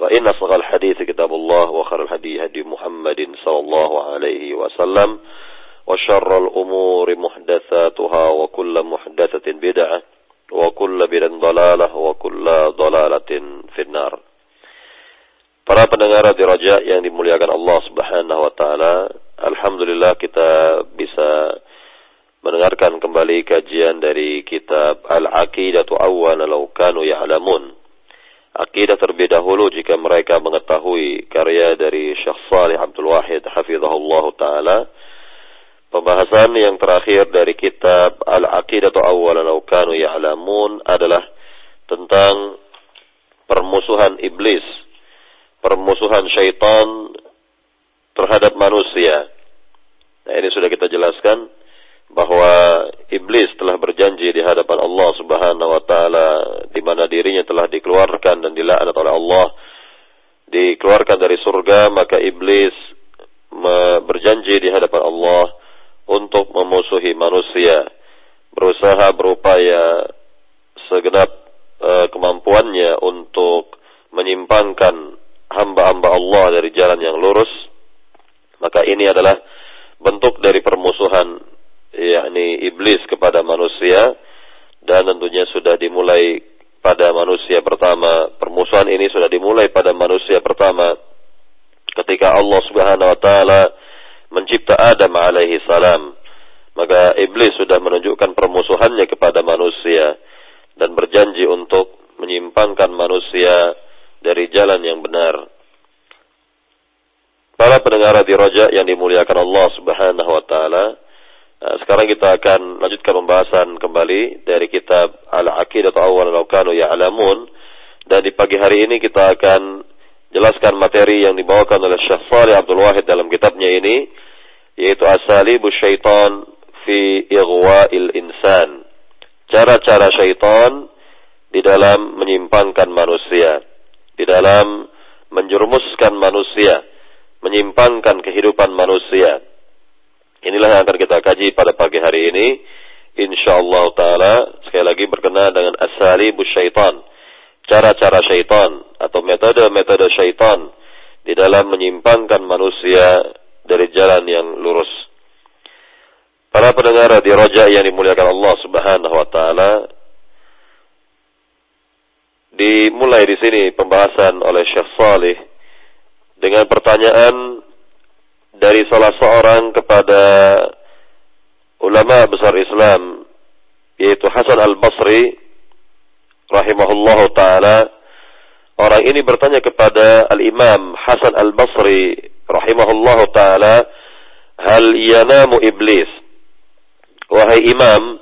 فإن أصدق الحديث كتاب الله وخير الهدي هدي محمد صلى الله عليه وسلم وشر الأمور محدثاتها وكل محدثة بدعة وكل بدعة ضلالة وكل ضلالة في النار Para pendengar di Raja yang dimuliakan Allah Subhanahu wa taala, alhamdulillah kita bisa mendengarkan kembali kajian dari kitab Al-Aqidatu Awwan Law Kanu Ya'lamun. Akidah terlebih dahulu jika mereka mengetahui karya dari Syekh Salih Abdul Wahid hafizahullah taala. Pembahasan yang terakhir dari kitab Al-Aqidatu Awwan Law Kanu Ya'lamun adalah tentang permusuhan iblis permusuhan syaitan terhadap manusia. Nah ini sudah kita jelaskan bahwa iblis telah berjanji di hadapan Allah Subhanahu wa taala di mana dirinya telah dikeluarkan dan dilaknat oleh Allah dikeluarkan dari surga maka iblis berjanji di hadapan Allah untuk memusuhi manusia berusaha berupaya segenap uh, kemampuannya untuk menyimpangkan hamba-hamba Allah dari jalan yang lurus, maka ini adalah bentuk dari permusuhan yakni iblis kepada manusia dan tentunya sudah dimulai pada manusia pertama. Permusuhan ini sudah dimulai pada manusia pertama ketika Allah Subhanahu wa taala mencipta Adam alaihi salam. Maka iblis sudah menunjukkan permusuhannya kepada manusia dan berjanji untuk menyimpangkan manusia dari jalan yang benar. Para pendengar di Roja yang dimuliakan Allah Subhanahu wa taala, sekarang kita akan lanjutkan pembahasan kembali dari kitab Al-Aqidah Awal Law Kanu Ya'lamun dan di pagi hari ini kita akan jelaskan materi yang dibawakan oleh Syekh Salih Abdul Wahid dalam kitabnya ini yaitu Asalibu Syaitan fi Ighwa'il Insan. Cara-cara syaitan di dalam menyimpangkan manusia di dalam menjerumuskan manusia, menyimpangkan kehidupan manusia. Inilah yang akan kita kaji pada pagi hari ini. Insyaallah taala sekali lagi berkenaan dengan asalibu syaitan. Cara-cara syaitan atau metode-metode syaitan di dalam menyimpangkan manusia dari jalan yang lurus. Para pendengar di roja yang dimuliakan Allah Subhanahu wa taala, dimulai di sini pembahasan oleh Syekh Salih dengan pertanyaan dari salah seorang kepada ulama besar Islam yaitu Hasan Al-Basri rahimahullah taala. Orang ini bertanya kepada Al-Imam Hasan Al-Basri rahimahullah taala hal yanamu iblis? Wahai imam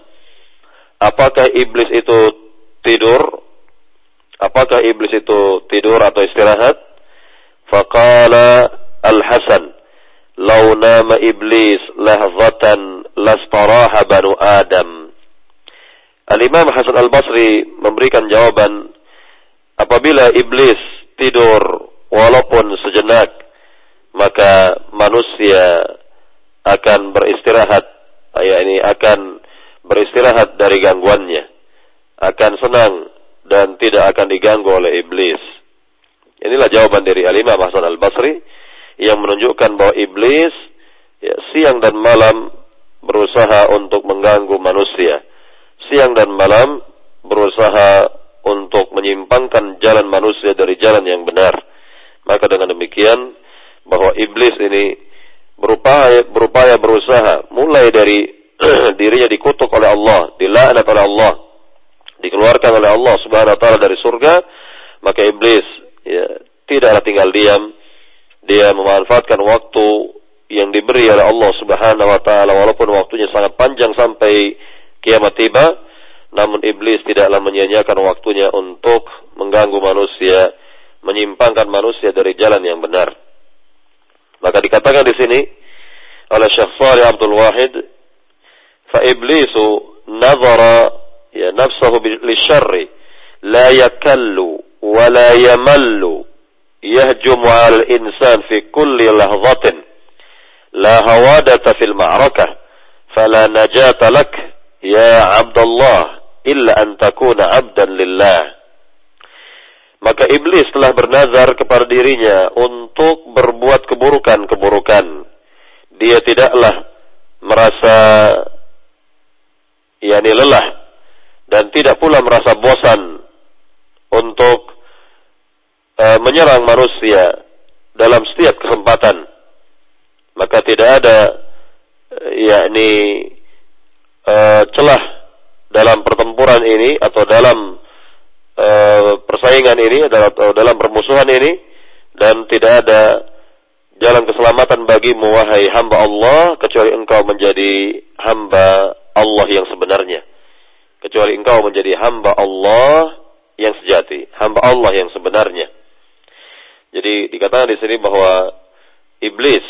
apakah iblis itu tidur? Apakah iblis itu tidur atau istirahat? Faqala Al-Hasan, "Lau nama iblis lahzatan lastaraha banu Adam." Al-Imam Hasan Al-Basri memberikan jawaban, apabila iblis tidur walaupun sejenak, maka manusia akan beristirahat, ya ini akan beristirahat dari gangguannya, akan senang dan tidak akan diganggu oleh iblis. Inilah jawaban dari Al-Imam Hasan Al-Basri yang menunjukkan bahwa iblis ya, siang dan malam berusaha untuk mengganggu manusia. Siang dan malam berusaha untuk menyimpangkan jalan manusia dari jalan yang benar. Maka dengan demikian bahwa iblis ini berupaya berupaya berusaha mulai dari dirinya dikutuk oleh Allah, dilaknat oleh Allah, dikeluarkan oleh Allah Subhanahu wa taala dari surga, maka iblis ya tidaklah tinggal diam. Dia memanfaatkan waktu yang diberi oleh Allah Subhanahu wa taala walaupun waktunya sangat panjang sampai kiamat tiba, namun iblis tidaklah menyia-nyiakan waktunya untuk mengganggu manusia menyimpangkan manusia dari jalan yang benar. Maka dikatakan di sini oleh Syekh Salih Abdul Wahid, fa iblisu nazara ya nafsahu lisyarri la yakallu wa la yamallu yahjumu 'ala al-insan fi kulli lahzatin la hawadata fil ma'rakah fala najata lak ya Abdullah illa an takuna 'abdan lillah maka iblis telah bernazar kepada dirinya untuk berbuat keburukan-keburukan. Dia tidaklah merasa yakni lelah dan tidak pula merasa bosan untuk e, menyerang manusia dalam setiap kesempatan. Maka tidak ada e, yakni e, celah dalam pertempuran ini atau dalam e, persaingan ini dalam dalam permusuhan ini dan tidak ada jalan keselamatan bagimu wahai hamba Allah kecuali engkau menjadi hamba Allah yang sebenarnya kecuali engkau menjadi hamba Allah yang sejati hamba Allah yang sebenarnya jadi dikatakan di sini bahwa iblis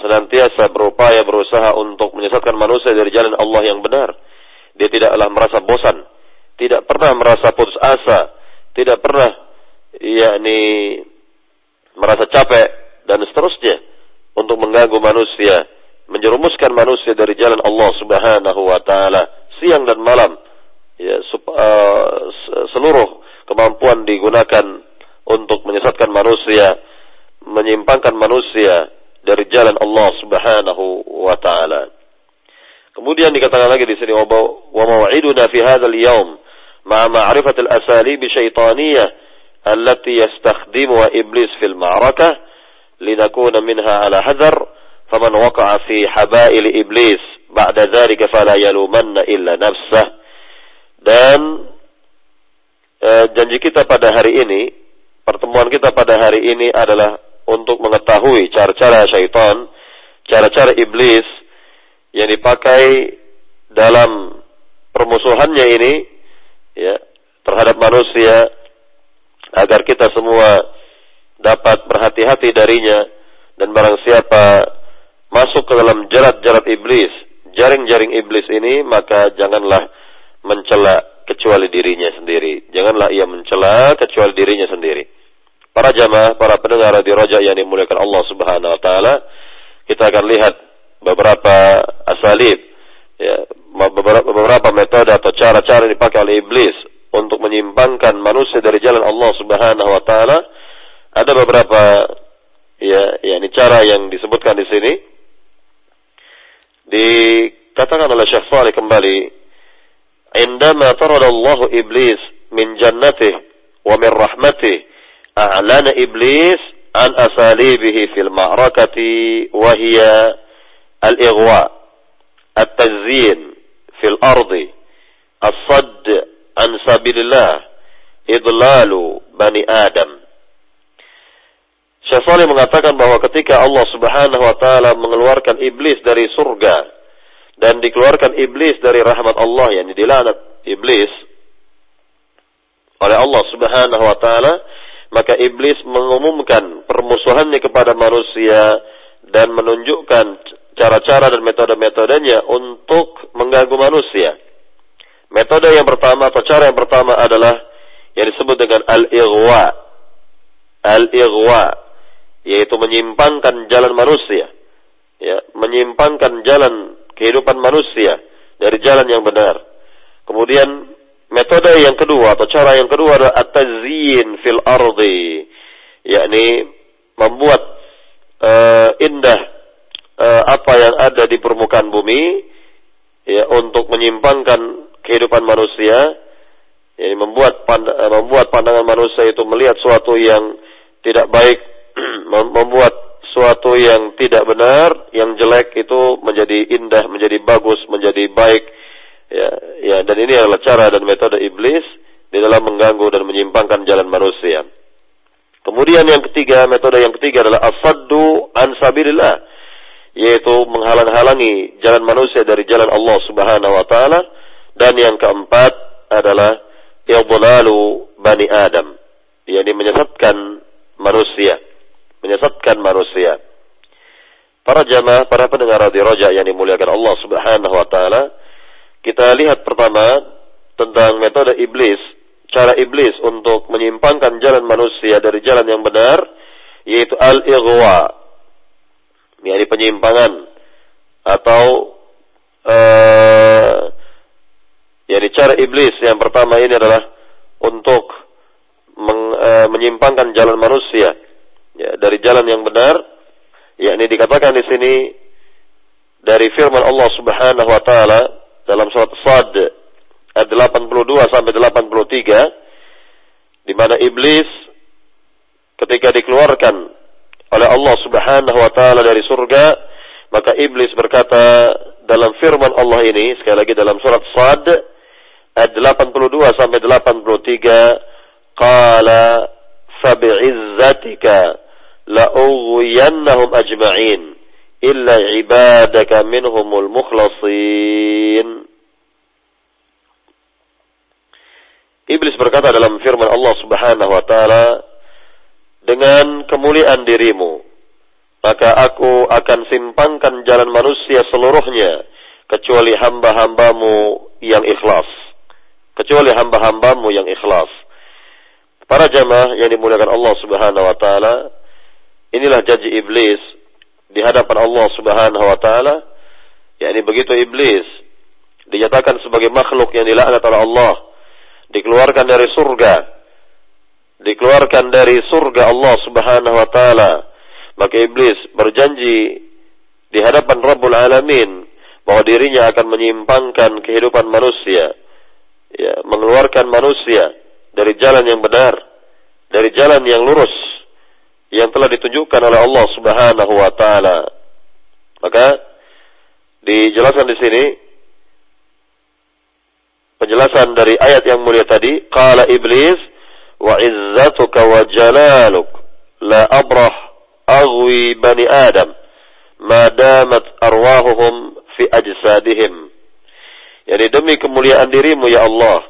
senantiasa berupaya berusaha untuk menyesatkan manusia dari jalan Allah yang benar dia tidaklah merasa bosan tidak pernah merasa putus asa, tidak pernah yakni merasa capek dan seterusnya untuk mengganggu manusia, menjerumuskan manusia dari jalan Allah Subhanahu wa taala siang dan malam. Ya, sup, uh, seluruh kemampuan digunakan untuk menyesatkan manusia, menyimpangkan manusia dari jalan Allah Subhanahu wa taala. Kemudian dikatakan lagi di sini wa mau'iduna fi hadzal yaum ma'a ma'rifat al-asalib syaitaniyah allati yastakhdimuha iblis fil ma'rakah linakuna minha ala hadar faman waqa'a fi habail iblis ba'da dzalika fala yalumanna illa nafsah dan e, janji kita pada hari ini pertemuan kita pada hari ini adalah untuk mengetahui cara-cara syaitan cara-cara iblis yang dipakai dalam permusuhannya ini ya terhadap manusia agar kita semua dapat berhati-hati darinya dan barang siapa masuk ke dalam jerat-jerat iblis, jaring-jaring iblis ini maka janganlah mencela kecuali dirinya sendiri. Janganlah ia mencela kecuali dirinya sendiri. Para jamaah, para pendengar di Roja yang dimuliakan Allah Subhanahu wa taala, kita akan lihat beberapa asalib ya, beberapa, beberapa metode atau cara-cara yang dipakai oleh iblis untuk menyimpangkan manusia dari jalan Allah Subhanahu wa taala ada beberapa ya ini cara yang disebutkan di sini dikatakan oleh Syekh Salih kembali indama tarada Allah iblis min jannatih wa min rahmatih a'lana iblis an asalibihi fil ma'rakati wa hiya al-ighwa at-tazyin fil ardi as-sadd an sabilillah idlalu bani Adam Syekh Salih mengatakan bahwa ketika Allah Subhanahu wa taala mengeluarkan iblis dari surga dan dikeluarkan iblis dari rahmat Allah yang dilaknat iblis oleh Allah Subhanahu wa taala maka iblis mengumumkan permusuhannya kepada manusia dan menunjukkan cara-cara dan metode-metodenya untuk mengganggu manusia. Metode yang pertama atau cara yang pertama adalah yang disebut dengan al-ighwa. Al-ighwa yaitu menyimpangkan jalan manusia. Ya, menyimpangkan jalan kehidupan manusia dari jalan yang benar. Kemudian metode yang kedua atau cara yang kedua adalah at-tazyin fil ardi, yakni membuat uh, indah uh, apa yang ada di permukaan bumi ya untuk menyimpangkan kehidupan manusia ya, membuat pand uh, membuat pandangan manusia itu melihat suatu yang tidak baik membuat suatu yang tidak benar yang jelek itu menjadi indah menjadi bagus menjadi baik. Ya ya dan ini adalah cara dan metode iblis di dalam mengganggu dan menyimpangkan jalan manusia. Kemudian yang ketiga, metode yang ketiga adalah asaddu an sabilillah yaitu menghalang-halangi jalan manusia dari jalan Allah Subhanahu wa taala. Dan yang keempat adalah idlalu bani Adam yakni menyesatkan manusia, menyesatkan manusia. Para jamaah, para pendengar di roja yang dimuliakan Allah Subhanahu wa taala, kita lihat pertama tentang metode iblis, cara iblis untuk menyimpangkan jalan manusia dari jalan yang benar, yaitu al-ighwa, yakni penyimpangan atau uh, yakni cara iblis yang pertama ini adalah untuk meng, uh, menyimpangkan jalan manusia ya, dari jalan yang benar yakni dikatakan di sini dari firman Allah Subhanahu wa taala dalam surat Sad ayat 82 sampai 83 di mana iblis ketika dikeluarkan oleh Allah Subhanahu wa taala dari surga maka iblis berkata dalam firman Allah ini sekali lagi dalam surat Sad ayat 82 sampai 83 qala fabi'izzatika لأغوينهم أجمعين إلا عبادك منهم المخلصين Iblis berkata dalam firman Allah Subhanahu wa taala, "Dengan kemuliaan dirimu, maka aku akan simpangkan jalan manusia seluruhnya kecuali hamba-hambamu yang ikhlas." Kecuali hamba-hambamu yang ikhlas. Para jamaah yang dimuliakan Allah Subhanahu wa taala, Inilah janji iblis di hadapan Allah Subhanahu wa taala. yakni begitu iblis dinyatakan sebagai makhluk yang dilaknat oleh Allah, dikeluarkan dari surga, dikeluarkan dari surga Allah Subhanahu wa taala, maka iblis berjanji di hadapan Rabbul Alamin bahwa dirinya akan menyimpangkan kehidupan manusia, ya, mengeluarkan manusia dari jalan yang benar, dari jalan yang lurus, yang telah ditunjukkan oleh Allah Subhanahu wa taala. Maka dijelaskan di sini penjelasan dari ayat yang mulia tadi, qala iblis wa izzatuka wa jalaluk la abrah aghwi bani adam ma damat arwahuhum fi ajsadihim. Yani demi kemuliaan dirimu ya Allah,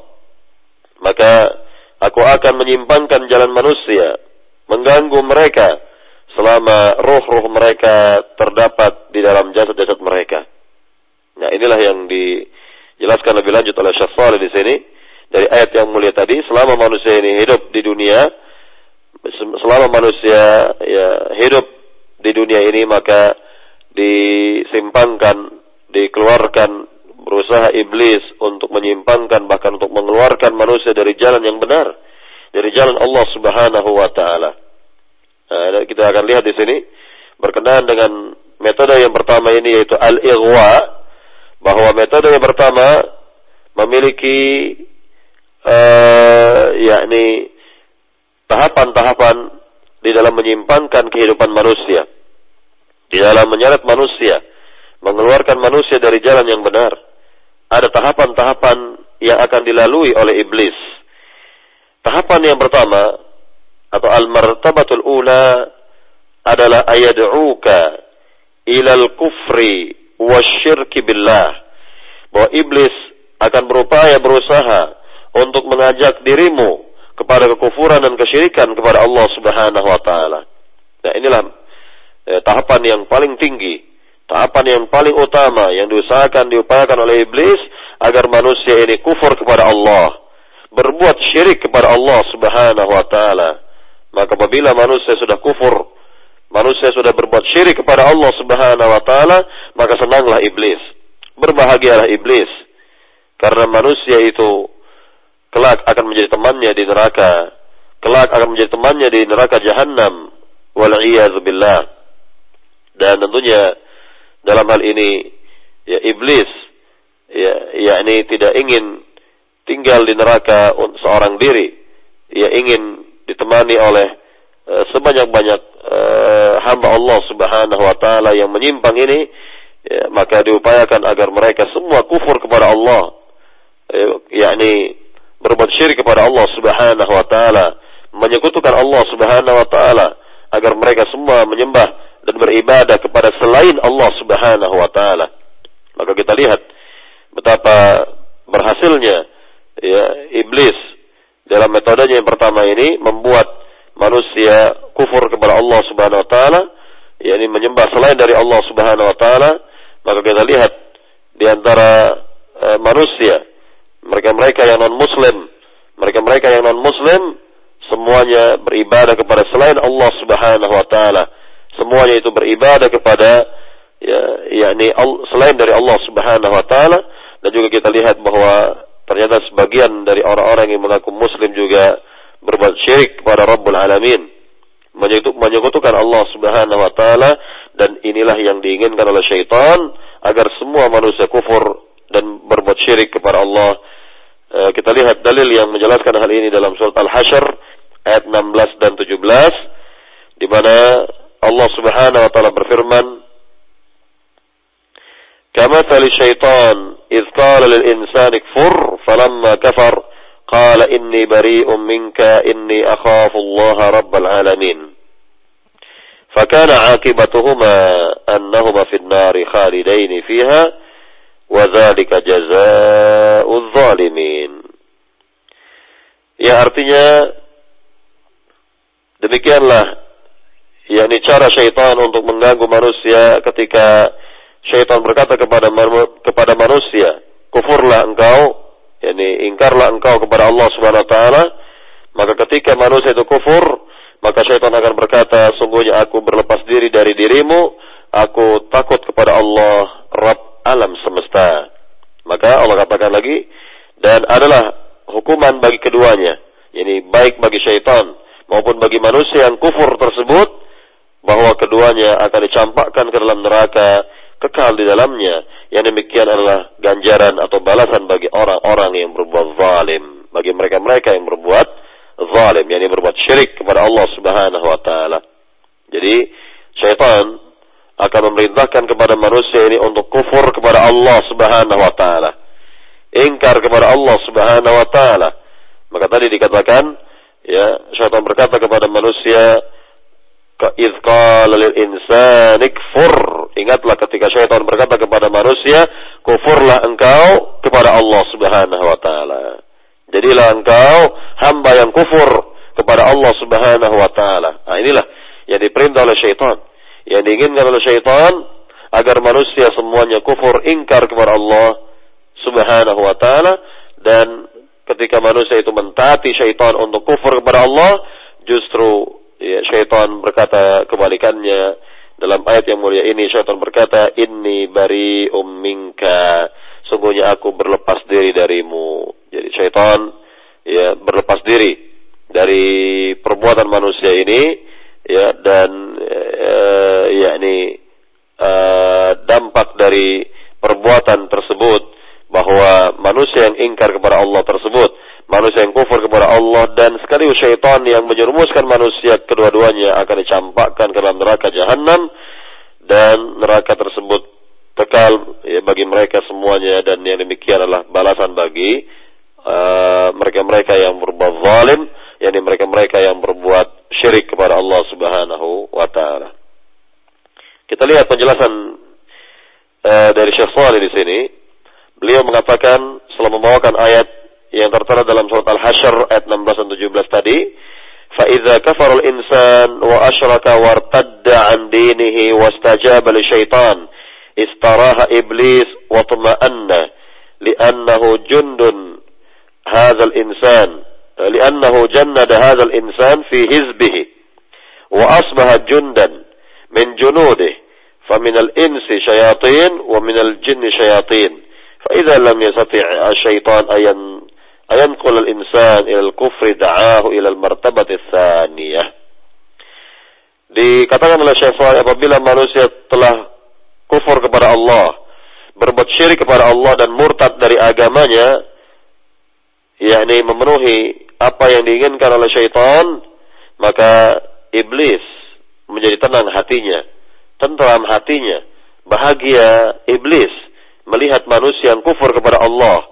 maka aku akan menyimpangkan jalan manusia mengganggu mereka selama roh-roh mereka terdapat di dalam jasad-jasad mereka. Nah, inilah yang dijelaskan lebih lanjut oleh Saleh di sini dari ayat yang mulia tadi, selama manusia ini hidup di dunia, selama manusia ya hidup di dunia ini maka disimpangkan, dikeluarkan berusaha iblis untuk menyimpangkan bahkan untuk mengeluarkan manusia dari jalan yang benar dari jalan Allah Subhanahu wa taala. Nah, kita akan lihat di sini berkenaan dengan metode yang pertama ini yaitu al-ighwa bahwa metode yang pertama memiliki uh, yakni tahapan-tahapan di dalam menyimpangkan kehidupan manusia, di dalam menyeret manusia, mengeluarkan manusia dari jalan yang benar. Ada tahapan-tahapan yang akan dilalui oleh iblis Tahapan yang pertama atau al-martabatul ula adalah ayad'uka ilal kufri wasyirki billah. Bahwa iblis akan berupaya berusaha untuk mengajak dirimu kepada kekufuran dan kesyirikan kepada Allah Subhanahu wa taala. Nah, inilah eh, tahapan yang paling tinggi, tahapan yang paling utama yang diusahakan diupayakan oleh iblis agar manusia ini kufur kepada Allah berbuat syirik kepada Allah Subhanahu wa taala. Maka apabila manusia sudah kufur, manusia sudah berbuat syirik kepada Allah Subhanahu wa taala, maka senanglah iblis. Berbahagialah iblis. Karena manusia itu kelak akan menjadi temannya di neraka. Kelak akan menjadi temannya di neraka jahanam. Wal. Dan tentunya dalam hal ini ya iblis ya yakni tidak ingin tinggal di neraka seorang diri, ia ingin ditemani oleh uh, sebanyak-banyak uh, hamba Allah Subhanahu wa taala yang menyimpang ini, ya, maka diupayakan agar mereka semua kufur kepada Allah, ya, yakni berbuat syirik kepada Allah Subhanahu wa taala, menyekutukan Allah Subhanahu wa taala agar mereka semua menyembah dan beribadah kepada selain Allah Subhanahu wa taala. Maka kita lihat betapa berhasilnya ya iblis dalam metodenya yang pertama ini membuat manusia kufur kepada Allah Subhanahu wa taala, yakni menyembah selain dari Allah Subhanahu wa taala, maka kita lihat di antara e, manusia mereka-mereka yang non muslim, mereka-mereka yang non muslim semuanya beribadah kepada selain Allah Subhanahu wa taala. Semuanya itu beribadah kepada ya yakni selain dari Allah Subhanahu wa taala dan juga kita lihat bahwa ternyata sebagian dari orang-orang yang mengaku muslim juga berbuat syirik kepada Rabbul Alamin menyekutukan Allah Subhanahu wa taala dan inilah yang diinginkan oleh syaitan agar semua manusia kufur dan berbuat syirik kepada Allah. E, kita lihat dalil yang menjelaskan hal ini dalam surat Al-Hasyr ayat 16 dan 17 di mana Allah Subhanahu wa taala berfirman Kama syaitan إذ قال للإنسان اكفر فلما كفر قال إني بريء منك إني أخاف الله رب العالمين. فكان عاقبتهما أنهما في النار خالدين فيها وذلك جزاء الظالمين. Ya artinya demikianlah yakni cara syaitan untuk mengganggu manusia ketika syaitan berkata kepada kepada manusia, kufurlah engkau, yakni ingkarlah engkau kepada Allah Subhanahu wa taala, maka ketika manusia itu kufur, maka syaitan akan berkata, sungguhnya aku berlepas diri dari dirimu, aku takut kepada Allah, Rabb alam semesta. Maka Allah katakan lagi, dan adalah hukuman bagi keduanya, yakni baik bagi syaitan maupun bagi manusia yang kufur tersebut, bahwa keduanya akan dicampakkan ke dalam neraka kekal di dalamnya. Yang demikian adalah ganjaran atau balasan bagi orang-orang yang berbuat zalim, bagi mereka-mereka yang berbuat zalim, yang berbuat syirik kepada Allah Subhanahu wa taala. Jadi syaitan akan memerintahkan kepada manusia ini untuk kufur kepada Allah Subhanahu wa taala. Ingkar kepada Allah Subhanahu wa taala. Maka tadi dikatakan ya syaitan berkata kepada manusia ka idz qala lil insani kfur Ingatlah ketika syaitan berkata kepada manusia, kufurlah engkau kepada Allah Subhanahu wa taala. Jadilah engkau hamba yang kufur kepada Allah Subhanahu wa taala. Nah, inilah yang diperintah oleh syaitan. Yang diinginkan oleh syaitan agar manusia semuanya kufur ingkar kepada Allah Subhanahu wa taala dan ketika manusia itu mentaati syaitan untuk kufur kepada Allah, justru ya, syaitan berkata kebalikannya dalam ayat yang mulia ini syaitan berkata inni bari umminka sungguhnya aku berlepas diri darimu. Jadi syaitan ya berlepas diri dari perbuatan manusia ini ya dan uh, yakni uh, dampak dari perbuatan tersebut bahwa manusia yang ingkar kepada Allah tersebut manusia yang kufur kepada Allah dan sekaligus syaitan yang menyerumuskan manusia kedua-duanya akan dicampakkan ke dalam neraka jahanam dan neraka tersebut kekal ya, bagi mereka semuanya dan yang demikian adalah balasan bagi uh, mereka-mereka uh, yang berbuat zalim yakni mereka-mereka yang berbuat syirik kepada Allah Subhanahu wa taala. Kita lihat penjelasan uh, dari Syekh Shalih di sini. Beliau mengatakan setelah membawakan ayat yang tertera dalam surat Al-Hasyr ayat 16 dan 17 tadi, فإذا كفر الإنسان وأشرك وارتد عن دينه واستجاب لشيطان استراها إبليس واطمأن لأنه جند هذا الإنسان لأنه جند هذا الإنسان في حزبه وأصبح جندا من جنوده فمن الإنس شياطين ومن الجن شياطين فإذا لم يستطع الشيطان أن ayanqul al-insan ila al-kufri da'ahu ila al-martabati tsaniyah. Dikatakan oleh Syekh apabila manusia telah kufur kepada Allah, berbuat syirik kepada Allah dan murtad dari agamanya, yakni memenuhi apa yang diinginkan oleh syaitan, maka iblis menjadi tenang hatinya, tentram hatinya, bahagia iblis melihat manusia yang kufur kepada Allah,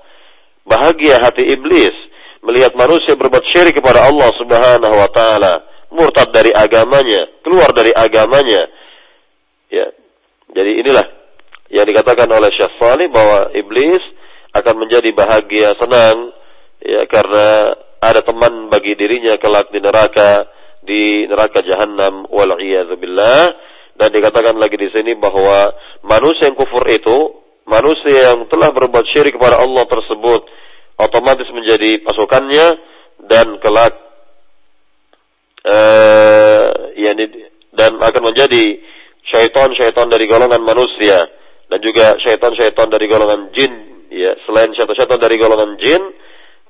Bahagia hati iblis melihat manusia berbuat syirik kepada Allah Subhanahu wa taala, murtad dari agamanya, keluar dari agamanya. Ya. Jadi inilah yang dikatakan oleh Syekh Salih bahwa iblis akan menjadi bahagia, senang ya karena ada teman bagi dirinya kelak di neraka di neraka jahanam wal billah dan dikatakan lagi di sini bahwa manusia yang kufur itu manusia yang telah berbuat syirik kepada Allah tersebut otomatis menjadi pasukannya dan kelak uh, yani dan akan menjadi syaitan-syaitan dari golongan manusia dan juga syaitan-syaitan dari golongan jin ya. Selain syaitan-syaitan dari golongan jin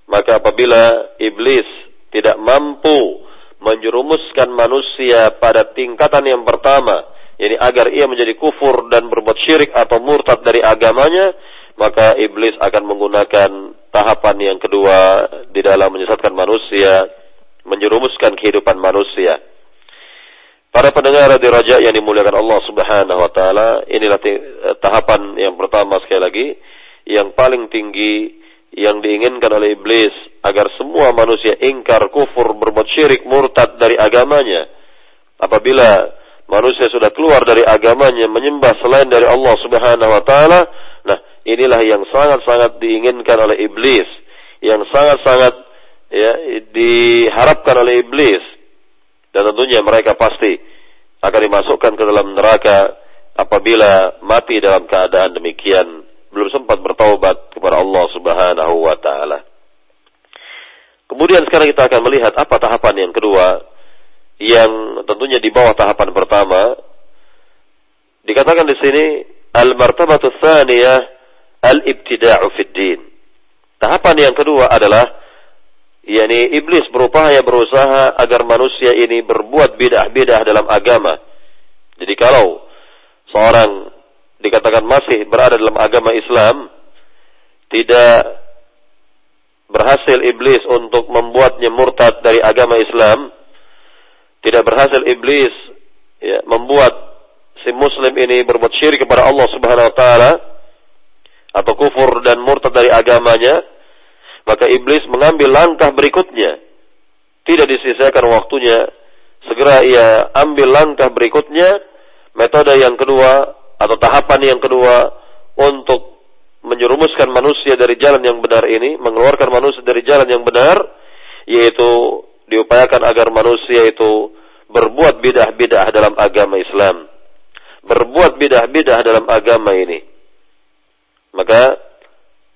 maka apabila iblis tidak mampu menjerumuskan manusia pada tingkatan yang pertama, yakni agar ia menjadi kufur dan berbuat syirik atau murtad dari agamanya, maka iblis akan menggunakan tahapan yang kedua di dalam menyesatkan manusia, menjerumuskan kehidupan manusia. Para pendengar di raja yang dimuliakan Allah Subhanahu wa taala, inilah tahapan yang pertama sekali lagi yang paling tinggi yang diinginkan oleh iblis agar semua manusia ingkar, kufur, berbuat syirik, murtad dari agamanya. Apabila manusia sudah keluar dari agamanya menyembah selain dari Allah Subhanahu wa taala, inilah yang sangat-sangat diinginkan oleh iblis, yang sangat-sangat ya diharapkan oleh iblis. Dan tentunya mereka pasti akan dimasukkan ke dalam neraka apabila mati dalam keadaan demikian belum sempat bertaubat kepada Allah Subhanahu wa taala. Kemudian sekarang kita akan melihat apa tahapan yang kedua yang tentunya di bawah tahapan pertama. Dikatakan di sini al-martabatu tsaniyah al-ibtida'u fid din. Tahapan yang kedua adalah yakni iblis berupaya berusaha agar manusia ini berbuat bidah-bidah dalam agama. Jadi kalau seorang dikatakan masih berada dalam agama Islam, tidak berhasil iblis untuk membuatnya murtad dari agama Islam, tidak berhasil iblis ya, membuat si muslim ini berbuat syirik kepada Allah Subhanahu wa taala atau kufur dan murtad dari agamanya, maka iblis mengambil langkah berikutnya. Tidak disisakan waktunya, segera ia ambil langkah berikutnya, metode yang kedua atau tahapan yang kedua untuk menyerumuskan manusia dari jalan yang benar ini, mengeluarkan manusia dari jalan yang benar, yaitu diupayakan agar manusia itu berbuat bidah-bidah dalam agama Islam. Berbuat bidah-bidah dalam agama ini. Maka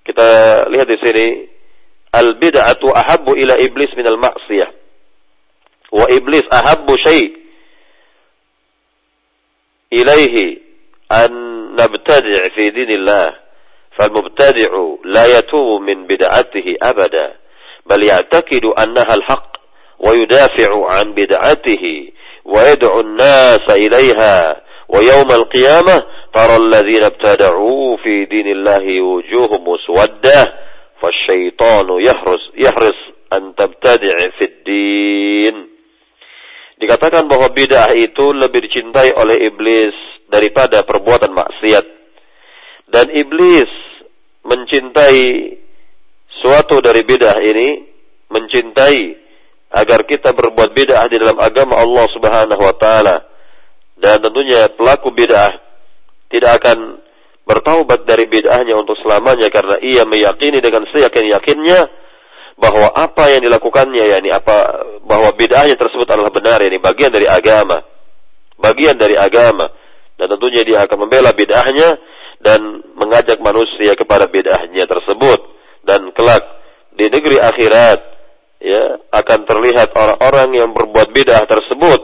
kita lihat di sini al-bid'atu ahabbu ila iblis min al-ma'siyah. Wa iblis ahabbu syai' ilaihi نبتدع في دين الله فالمبتدع لا يتوب من بدعته أبدا بل يعتقد أنها الحق ويدافع عن بدعته ويدعو الناس إليها ويوم القيامة ترى الذين ابتدعوا في دين الله وجوههم مسودة فالشيطان يحرص, يحرص أن تبتدع في الدين Dikatakan bahwa bid'ah itu lebih dicintai oleh iblis daripada perbuatan maksiat. Dan iblis mencintai suatu dari bid'ah ini, mencintai agar kita berbuat bid'ah di dalam agama Allah Subhanahu wa taala. Dan tentunya pelaku bid'ah tidak akan bertaubat dari bid'ahnya untuk selamanya karena ia meyakini dengan seyakin-yakinnya bahwa apa yang dilakukannya yakni apa bahwa bid'ahnya tersebut adalah benar yakni bagian dari agama. Bagian dari agama. Dan tentunya dia akan membela bid'ahnya dan mengajak manusia kepada bid'ahnya tersebut. Dan kelak di negeri akhirat ya akan terlihat orang-orang yang berbuat bid'ah tersebut.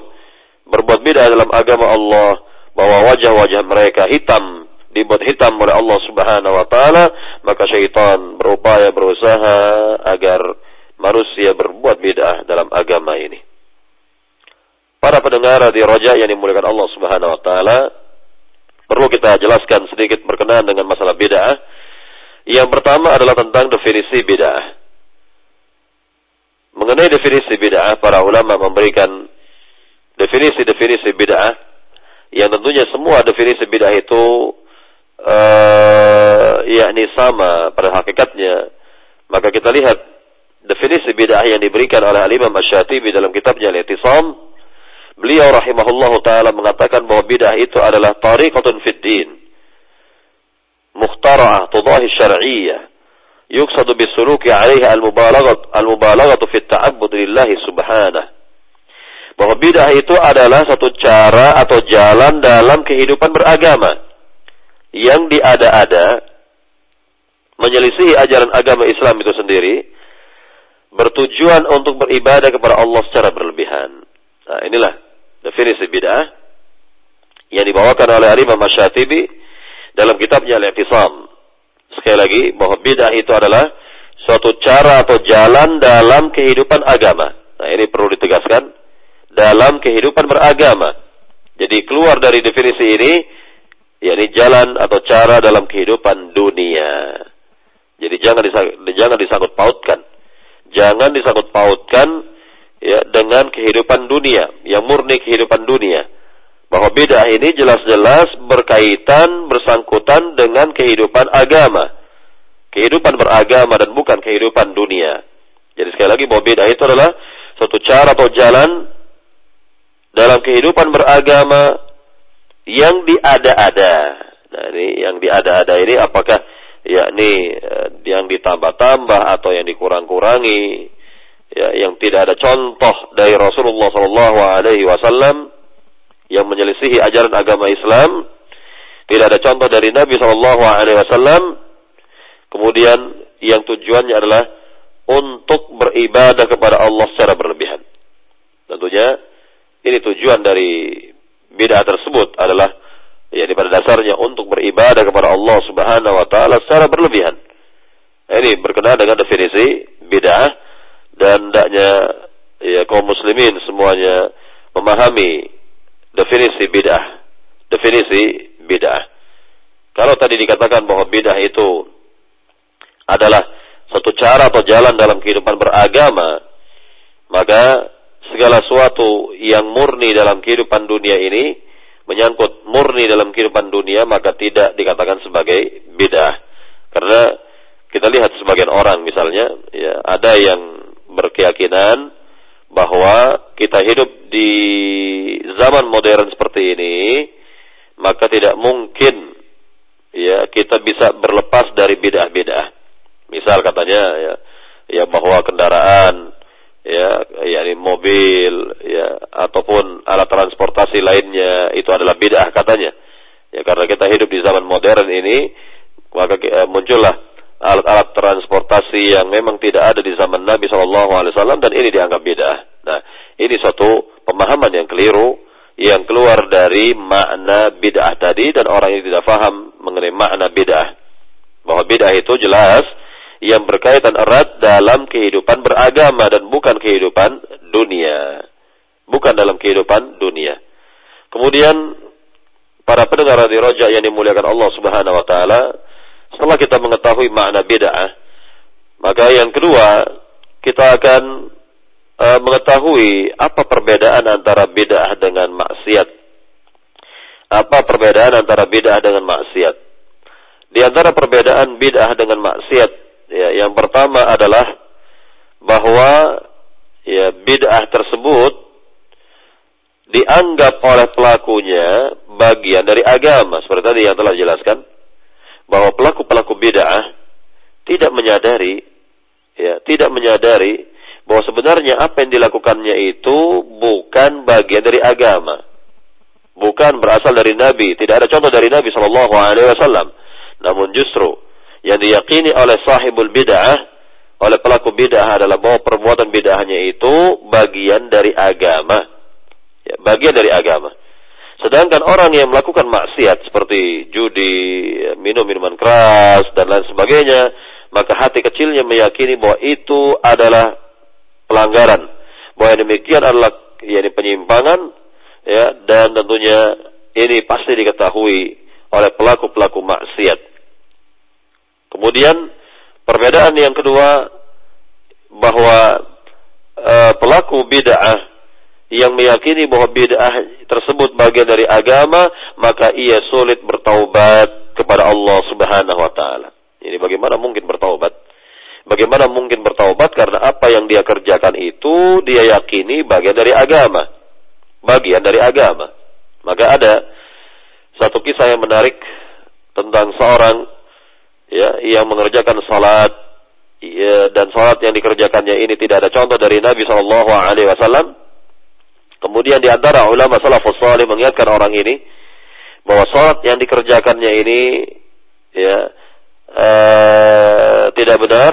Berbuat bid'ah dalam agama Allah bahwa wajah-wajah mereka hitam dibuat hitam oleh Allah Subhanahu wa taala maka syaitan berupaya berusaha agar manusia berbuat bid'ah dalam agama ini Para pendengar di Roja yang dimuliakan Allah Subhanahu wa taala, perlu kita jelaskan sedikit berkenaan dengan masalah bid'ah. Yang pertama adalah tentang definisi bid'ah. Mengenai definisi bid'ah, para ulama memberikan definisi-definisi bid'ah yang tentunya semua definisi bid'ah itu uh, yakni sama pada hakikatnya. Maka kita lihat definisi bid'ah yang diberikan oleh Al-Imam Asy-Syatibi dalam kitabnya Al-I'tisam Beliau rahimahullah taala mengatakan bahwa bid'ah itu adalah tariqatun fid din. Mukhtara'ah tudahi syar'iyyah. yuqsadu bisuluki 'alaihi al-mubalaghah al-mubalaghah fi at-ta'abbud lillahi subhanahu. Bahwa bid'ah itu adalah satu cara atau jalan dalam kehidupan beragama yang diada-ada menyelisihi ajaran agama Islam itu sendiri bertujuan untuk beribadah kepada Allah secara berlebihan. Nah, inilah definisi bid'ah yang dibawakan oleh Imam Masyatibi dalam kitabnya Al-I'tisam. Sekali lagi bahwa bid'ah itu adalah suatu cara atau jalan dalam kehidupan agama. Nah, ini perlu ditegaskan dalam kehidupan beragama. Jadi keluar dari definisi ini yakni jalan atau cara dalam kehidupan dunia. Jadi jangan disangkut, jangan disangkut pautkan. Jangan disangkut pautkan ya dengan kehidupan dunia, yang murni kehidupan dunia. Bahwa bid'ah ini jelas-jelas berkaitan bersangkutan dengan kehidupan agama. Kehidupan beragama dan bukan kehidupan dunia. Jadi sekali lagi bahwa bid'ah itu adalah suatu cara atau jalan dalam kehidupan beragama yang diada-ada. Nah, ini yang diada-ada ini apakah yakni eh, yang ditambah-tambah atau yang dikurang-kurangi? Ya, yang tidak ada contoh dari Rasulullah Shallallahu Alaihi Wasallam yang menyelisihi ajaran agama Islam. Tidak ada contoh dari Nabi Shallallahu Alaihi Wasallam. Kemudian yang tujuannya adalah untuk beribadah kepada Allah secara berlebihan. Tentunya ini tujuan dari bid'ah tersebut adalah yakni pada dasarnya untuk beribadah kepada Allah Subhanahu wa taala secara berlebihan. Ini berkenaan dengan definisi bid'ah dan hendaknya ya kaum muslimin semuanya memahami definisi bid'ah. Definisi bid'ah. Kalau tadi dikatakan bahwa bid'ah itu adalah satu cara atau jalan dalam kehidupan beragama, maka segala sesuatu yang murni dalam kehidupan dunia ini menyangkut murni dalam kehidupan dunia maka tidak dikatakan sebagai bid'ah. Karena kita lihat sebagian orang misalnya ya ada yang berkeyakinan bahwa kita hidup di zaman modern seperti ini maka tidak mungkin ya kita bisa berlepas dari bid'ah-bid'ah. Misal katanya ya ya bahwa kendaraan ya yakni mobil ya ataupun alat transportasi lainnya itu adalah bid'ah katanya. Ya karena kita hidup di zaman modern ini maka eh, muncullah alat-alat transportasi yang memang tidak ada di zaman Nabi Shallallahu Alaihi Wasallam dan ini dianggap bid'ah. Nah ini suatu pemahaman yang keliru yang keluar dari makna bid'ah tadi dan orang ini tidak faham mengenai makna bid'ah. Bahwa bid'ah itu jelas yang berkaitan erat dalam kehidupan beragama dan bukan kehidupan dunia. Bukan dalam kehidupan dunia. Kemudian para pendengar di roja yang dimuliakan Allah Subhanahu wa taala, setelah kita mengetahui makna bid'ah, maka yang kedua kita akan uh, mengetahui apa perbedaan antara bid'ah dengan maksiat. Apa perbedaan antara bid'ah dengan maksiat? Di antara perbedaan bid'ah dengan maksiat Ya, yang pertama adalah bahwa ya bid'ah tersebut dianggap oleh pelakunya bagian dari agama. Seperti tadi yang telah dijelaskan bahwa pelaku-pelaku bid'ah tidak menyadari ya tidak menyadari bahwa sebenarnya apa yang dilakukannya itu bukan bagian dari agama. Bukan berasal dari nabi. Tidak ada contoh dari nabi sallallahu namun justru yang diyakini oleh sahibul bid'ah oleh pelaku bid'ah adalah bahwa perbuatan bid'ahnya itu bagian dari agama. Ya, bagian dari agama. Sedangkan orang yang melakukan maksiat seperti judi, minum minuman keras dan lain sebagainya, maka hati kecilnya meyakini bahwa itu adalah pelanggaran. Bahwa yang demikian adalah yakni penyimpangan ya dan tentunya ini pasti diketahui oleh pelaku-pelaku maksiat. Kemudian perbedaan yang kedua bahwa e, pelaku bid'ah yang meyakini bahwa bid'ah tersebut bagian dari agama, maka ia sulit bertaubat kepada Allah Subhanahu wa taala. Ini bagaimana mungkin bertaubat? Bagaimana mungkin bertaubat karena apa yang dia kerjakan itu dia yakini bagian dari agama. Bagian dari agama. Maka ada satu kisah yang menarik tentang seorang ya yang mengerjakan salat ya, dan salat yang dikerjakannya ini tidak ada contoh dari Nabi Shallallahu Alaihi Wasallam. Kemudian di antara ulama salafus salih mengingatkan orang ini bahwa salat yang dikerjakannya ini ya uh, tidak benar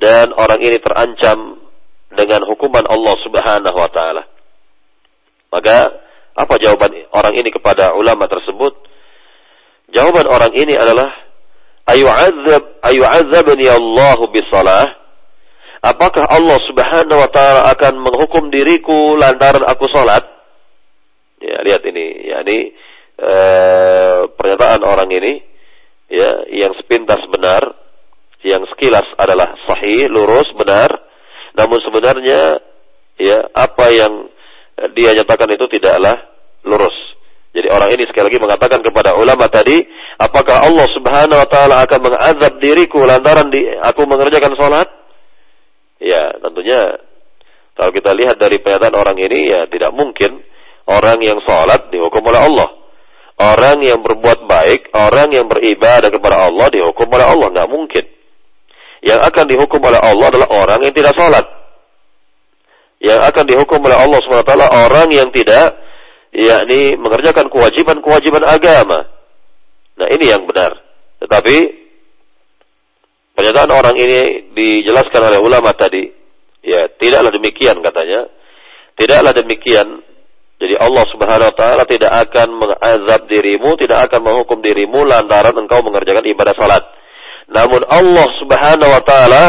dan orang ini terancam dengan hukuman Allah Subhanahu wa taala. Maka apa jawaban orang ini kepada ulama tersebut? Jawaban orang ini adalah ayu azab ayu azabni Allah bisalah apakah Allah Subhanahu wa taala akan menghukum diriku lantaran aku salat? Ya lihat ini. Yakni e, pernyataan orang ini ya yang sepintas benar yang sekilas adalah sahih lurus benar. Namun sebenarnya ya apa yang dia nyatakan itu tidaklah lurus jadi orang ini sekali lagi mengatakan kepada ulama tadi, apakah Allah Subhanahu wa taala akan mengazab diriku lantaran di, aku mengerjakan salat? Ya, tentunya kalau kita lihat dari pernyataan orang ini ya tidak mungkin orang yang salat dihukum oleh Allah. Orang yang berbuat baik, orang yang beribadah kepada Allah dihukum oleh Allah, nggak mungkin. Yang akan dihukum oleh Allah adalah orang yang tidak salat. Yang akan dihukum oleh Allah SWT orang yang tidak yakni mengerjakan kewajiban-kewajiban agama. Nah, ini yang benar. Tetapi pernyataan orang ini dijelaskan oleh ulama tadi, ya, tidaklah demikian katanya. Tidaklah demikian. Jadi Allah Subhanahu wa taala tidak akan mengazab dirimu, tidak akan menghukum dirimu lantaran engkau mengerjakan ibadah salat. Namun Allah Subhanahu wa taala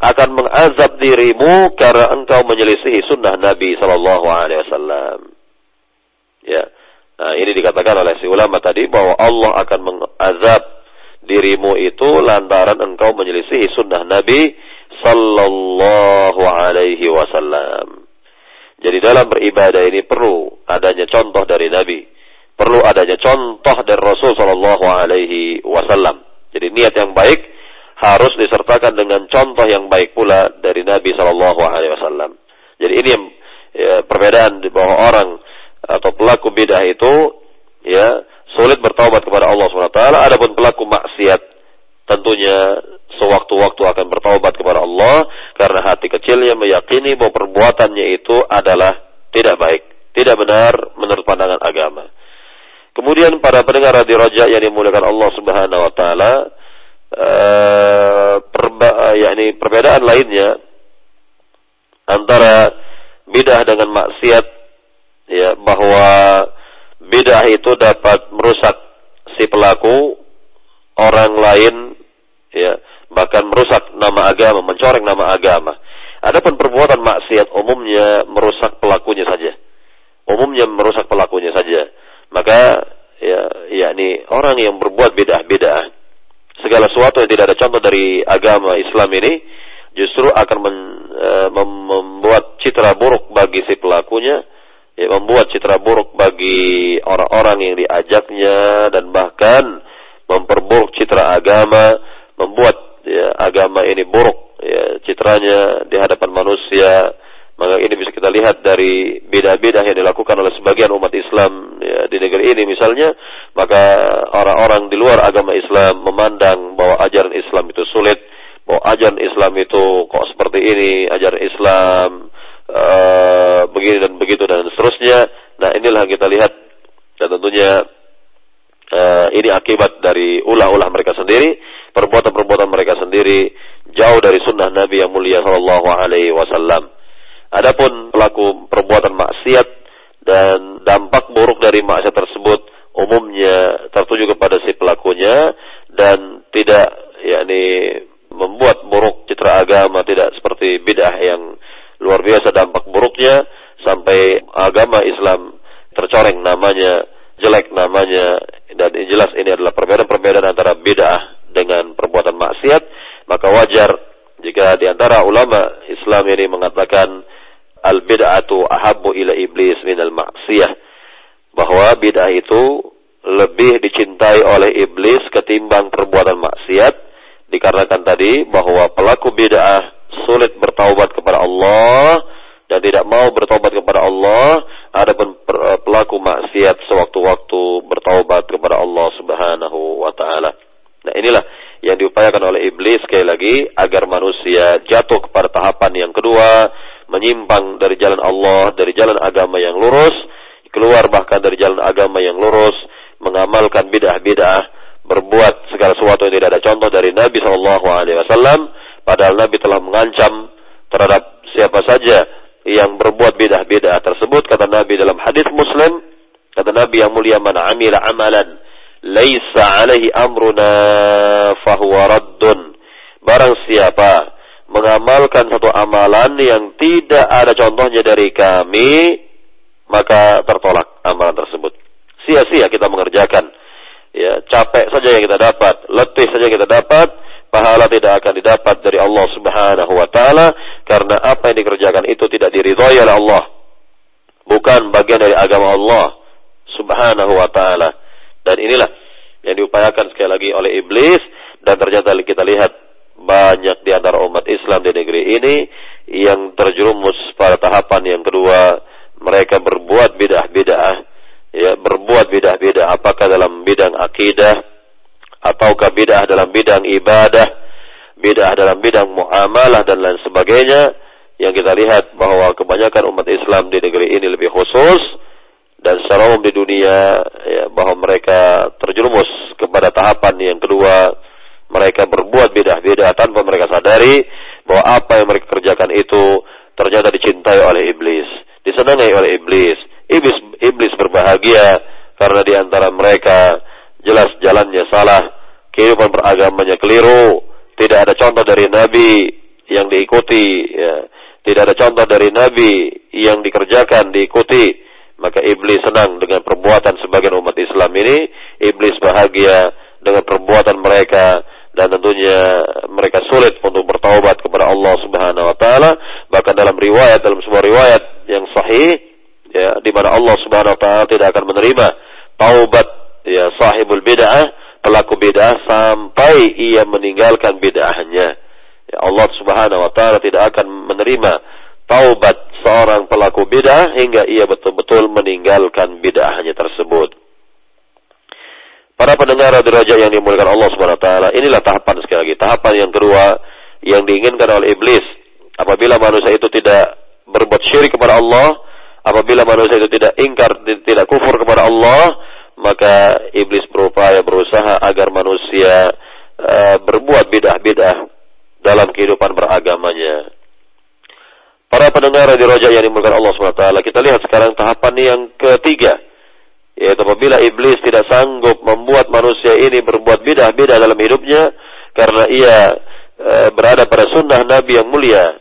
akan mengazab dirimu karena engkau menyelisihi sunnah Nabi sallallahu alaihi wasallam. Ya. Nah, ini dikatakan oleh si ulama tadi bahwa Allah akan mengazab dirimu itu lantaran engkau menyelisihi sunnah Nabi sallallahu alaihi wasallam. Jadi dalam beribadah ini perlu adanya contoh dari Nabi, perlu adanya contoh dari Rasul sallallahu alaihi wasallam. Jadi niat yang baik harus disertakan dengan contoh yang baik pula dari Nabi sallallahu alaihi wasallam. Jadi ini yang ya, perbedaan di bawah orang atau pelaku bidah itu ya sulit bertaubat kepada Allah SWT. Adapun pelaku maksiat tentunya sewaktu-waktu akan bertaubat kepada Allah karena hati kecilnya meyakini bahwa perbuatannya itu adalah tidak baik, tidak benar menurut pandangan agama. Kemudian para pendengar di Raja yang dimuliakan Allah Subhanahu wa taala eh, perba, yakni perbedaan lainnya antara bidah dengan maksiat ya bahwa bid'ah itu dapat merusak si pelaku orang lain ya bahkan merusak nama agama, mencoreng nama agama. Adapun perbuatan maksiat umumnya merusak pelakunya saja. Umumnya merusak pelakunya saja. Maka ya yakni orang yang berbuat bid'ah-bid'ah segala sesuatu yang tidak ada contoh dari agama Islam ini justru akan men, e, membuat citra buruk bagi si pelakunya ya, membuat citra buruk bagi orang-orang yang diajaknya dan bahkan memperburuk citra agama, membuat ya, agama ini buruk ya, citranya di hadapan manusia. Maka ini bisa kita lihat dari beda-beda yang dilakukan oleh sebagian umat Islam ya, di negeri ini misalnya, maka orang-orang di luar agama Islam memandang bahwa ajaran Islam itu sulit, bahwa ajaran Islam itu kok seperti ini, ajaran Islam uh, begini dan begitu dan seterusnya. Nah inilah kita lihat dan tentunya uh, ini akibat dari ulah-ulah mereka sendiri, perbuatan-perbuatan mereka sendiri jauh dari sunnah Nabi yang mulia Shallallahu Alaihi Wasallam. Adapun pelaku perbuatan maksiat dan dampak buruk dari maksiat tersebut umumnya tertuju kepada si pelakunya dan tidak yakni membuat buruk citra agama tidak seperti bid'ah yang luar biasa dampak buruknya sampai agama Islam tercoreng namanya, jelek namanya dan jelas ini adalah perbedaan-perbedaan antara bid'ah dengan perbuatan maksiat, maka wajar jika di antara ulama Islam ini mengatakan al bid'atu ahabbu ila iblis min al maksiyah bahwa bid'ah itu lebih dicintai oleh iblis ketimbang perbuatan maksiat dikarenakan tadi bahwa pelaku bid'ah sulit bertaubat kepada Allah dan tidak mau bertaubat kepada Allah, adapun eh, pelaku maksiat sewaktu-waktu bertaubat kepada Allah Subhanahu wa taala. Nah, inilah yang diupayakan oleh iblis sekali lagi agar manusia jatuh kepada tahapan yang kedua, menyimpang dari jalan Allah, dari jalan agama yang lurus, keluar bahkan dari jalan agama yang lurus, mengamalkan bid'ah-bid'ah, berbuat segala sesuatu yang tidak ada contoh dari Nabi Shallallahu Alaihi Wasallam, padahal Nabi telah mengancam terhadap siapa saja yang berbuat bid'ah-bid'ah tersebut kata Nabi dalam hadis Muslim kata Nabi yang mulia man amila amalan laisa alaihi amruna fahuwa raddun. Barang siapa mengamalkan satu amalan yang tidak ada contohnya dari kami, maka tertolak amalan tersebut. Sia-sia kita mengerjakan. Ya, capek saja yang kita dapat, letih saja yang kita dapat, pahala tidak akan didapat dari Allah Subhanahu wa taala karena apa yang dikerjakan itu tidak diridhoi oleh Allah. Bukan bagian dari agama Allah Subhanahu wa taala. Dan inilah yang diupayakan sekali lagi oleh iblis dan ternyata kita lihat banyak di antara umat Islam di negeri ini yang terjerumus pada tahapan yang kedua mereka berbuat bidah-bidah ya berbuat bidah-bidah apakah dalam bidang akidah ataukah bidah dalam bidang ibadah bidah dalam bidang muamalah dan lain sebagainya? Yang kita lihat bahwa kebanyakan umat Islam di negeri ini lebih khusus dan secara umum di dunia ya, bahwa mereka terjerumus kepada tahapan yang kedua. Mereka berbuat beda-beda tanpa mereka sadari bahwa apa yang mereka kerjakan itu ternyata dicintai oleh iblis disenangi oleh iblis. Iblis iblis berbahagia karena di antara mereka jelas jalannya salah. Kehidupan beragamanya keliru. Tidak ada contoh dari nabi yang diikuti ya. tidak ada contoh dari nabi yang dikerjakan diikuti. Maka iblis senang dengan perbuatan sebagian umat Islam ini, iblis bahagia dengan perbuatan mereka. Dan tentunya mereka sulit untuk bertaubat kepada Allah Subhanahu wa taala. Bahkan dalam riwayat dalam sebuah riwayat yang sahih ya di mana Allah Subhanahu wa taala tidak akan menerima taubat ya sahibul bid'ah, pelaku bid'ah sampai ia meninggalkan bid'ahnya. Ya Allah Subhanahu wa taala tidak akan menerima taubat seorang pelaku bid'ah hingga ia betul-betul meninggalkan bid'ahnya tersebut. Para pendengar radio Raja yang dimuliakan Allah Subhanahu wa taala, inilah tahapan sekali lagi, tahapan yang kedua yang diinginkan oleh iblis. Apabila manusia itu tidak berbuat syirik kepada Allah, apabila manusia itu tidak ingkar, tidak kufur kepada Allah, maka iblis berupaya berusaha agar manusia uh, berbuat bidah-bidah dalam kehidupan beragamanya. Para pendengar di Roja yang dimulakan Allah SWT, kita lihat sekarang tahapan yang ketiga. Yaitu apabila iblis tidak sanggup membuat manusia ini berbuat bidah-bidah dalam hidupnya, karena ia e, berada pada sunnah Nabi yang mulia,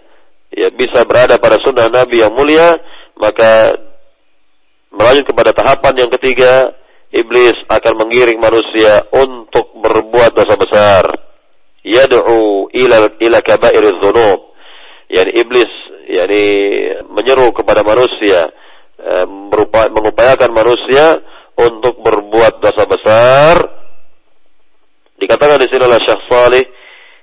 ya bisa berada pada sunnah Nabi yang mulia, maka melanjut kepada tahapan yang ketiga, iblis akan mengiring manusia untuk berbuat dosa besar. Yad'u ila ila kaba'iriz dzunub. Yani iblis yakni menyeru kepada manusia eh, mengupayakan manusia untuk berbuat dosa besar dikatakan di sini oleh Syekh Salih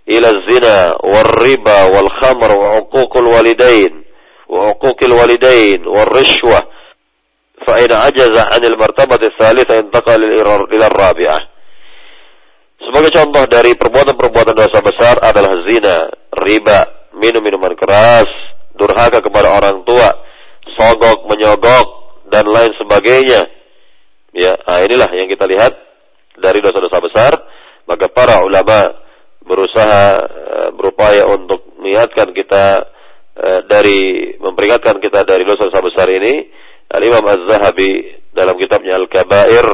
ila zina wal riba wal khamr wa uququl walidain wa uquqil walidain wal rishwah in ajaza 'anil martabat ats-tsalitsah intaqal ila rabi'ah sebagai contoh dari perbuatan-perbuatan dosa besar adalah zina, riba, minum minuman keras, durhaka kepada orang tua, sogok, menyogok, dan lain sebagainya. Ya, nah inilah yang kita lihat dari dosa-dosa besar. Maka para ulama berusaha uh, berupaya untuk mengingatkan kita uh, dari memperingatkan kita dari dosa-dosa besar ini. Al Imam Az-Zahabi dalam kitabnya Al-Kabair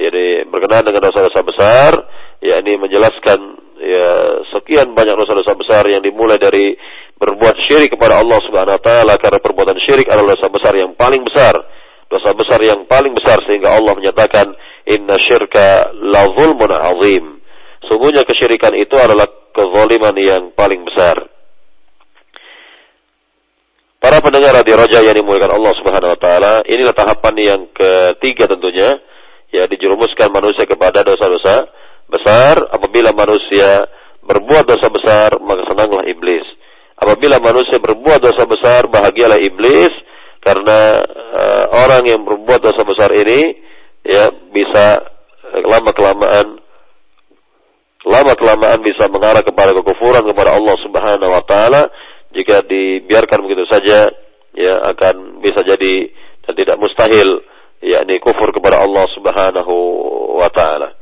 jadi berkenaan dengan dosa-dosa besar yakni menjelaskan ya sekian banyak dosa-dosa besar yang dimulai dari berbuat syirik kepada Allah Subhanahu wa taala karena perbuatan syirik adalah dosa besar yang paling besar. Dosa besar yang paling besar sehingga Allah menyatakan inna syirka la zulmun azim. Sungguhnya kesyirikan itu adalah kezaliman yang paling besar. Para pendengar radio Raja yang dimuliakan Allah Subhanahu wa taala, inilah tahapan yang ketiga tentunya ya dijerumuskan manusia kepada dosa-dosa besar. Apabila manusia berbuat dosa besar maka senanglah iblis. Apabila manusia berbuat dosa besar, bahagialah iblis karena uh, orang yang berbuat dosa besar ini ya bisa lama kelamaan lama lama kelamaan bisa mengarah kepada kekufuran kepada Allah Subhanahu wa taala jika dibiarkan begitu saja ya akan bisa jadi dan tidak mustahil yakni kufur kepada Allah Subhanahu wa taala.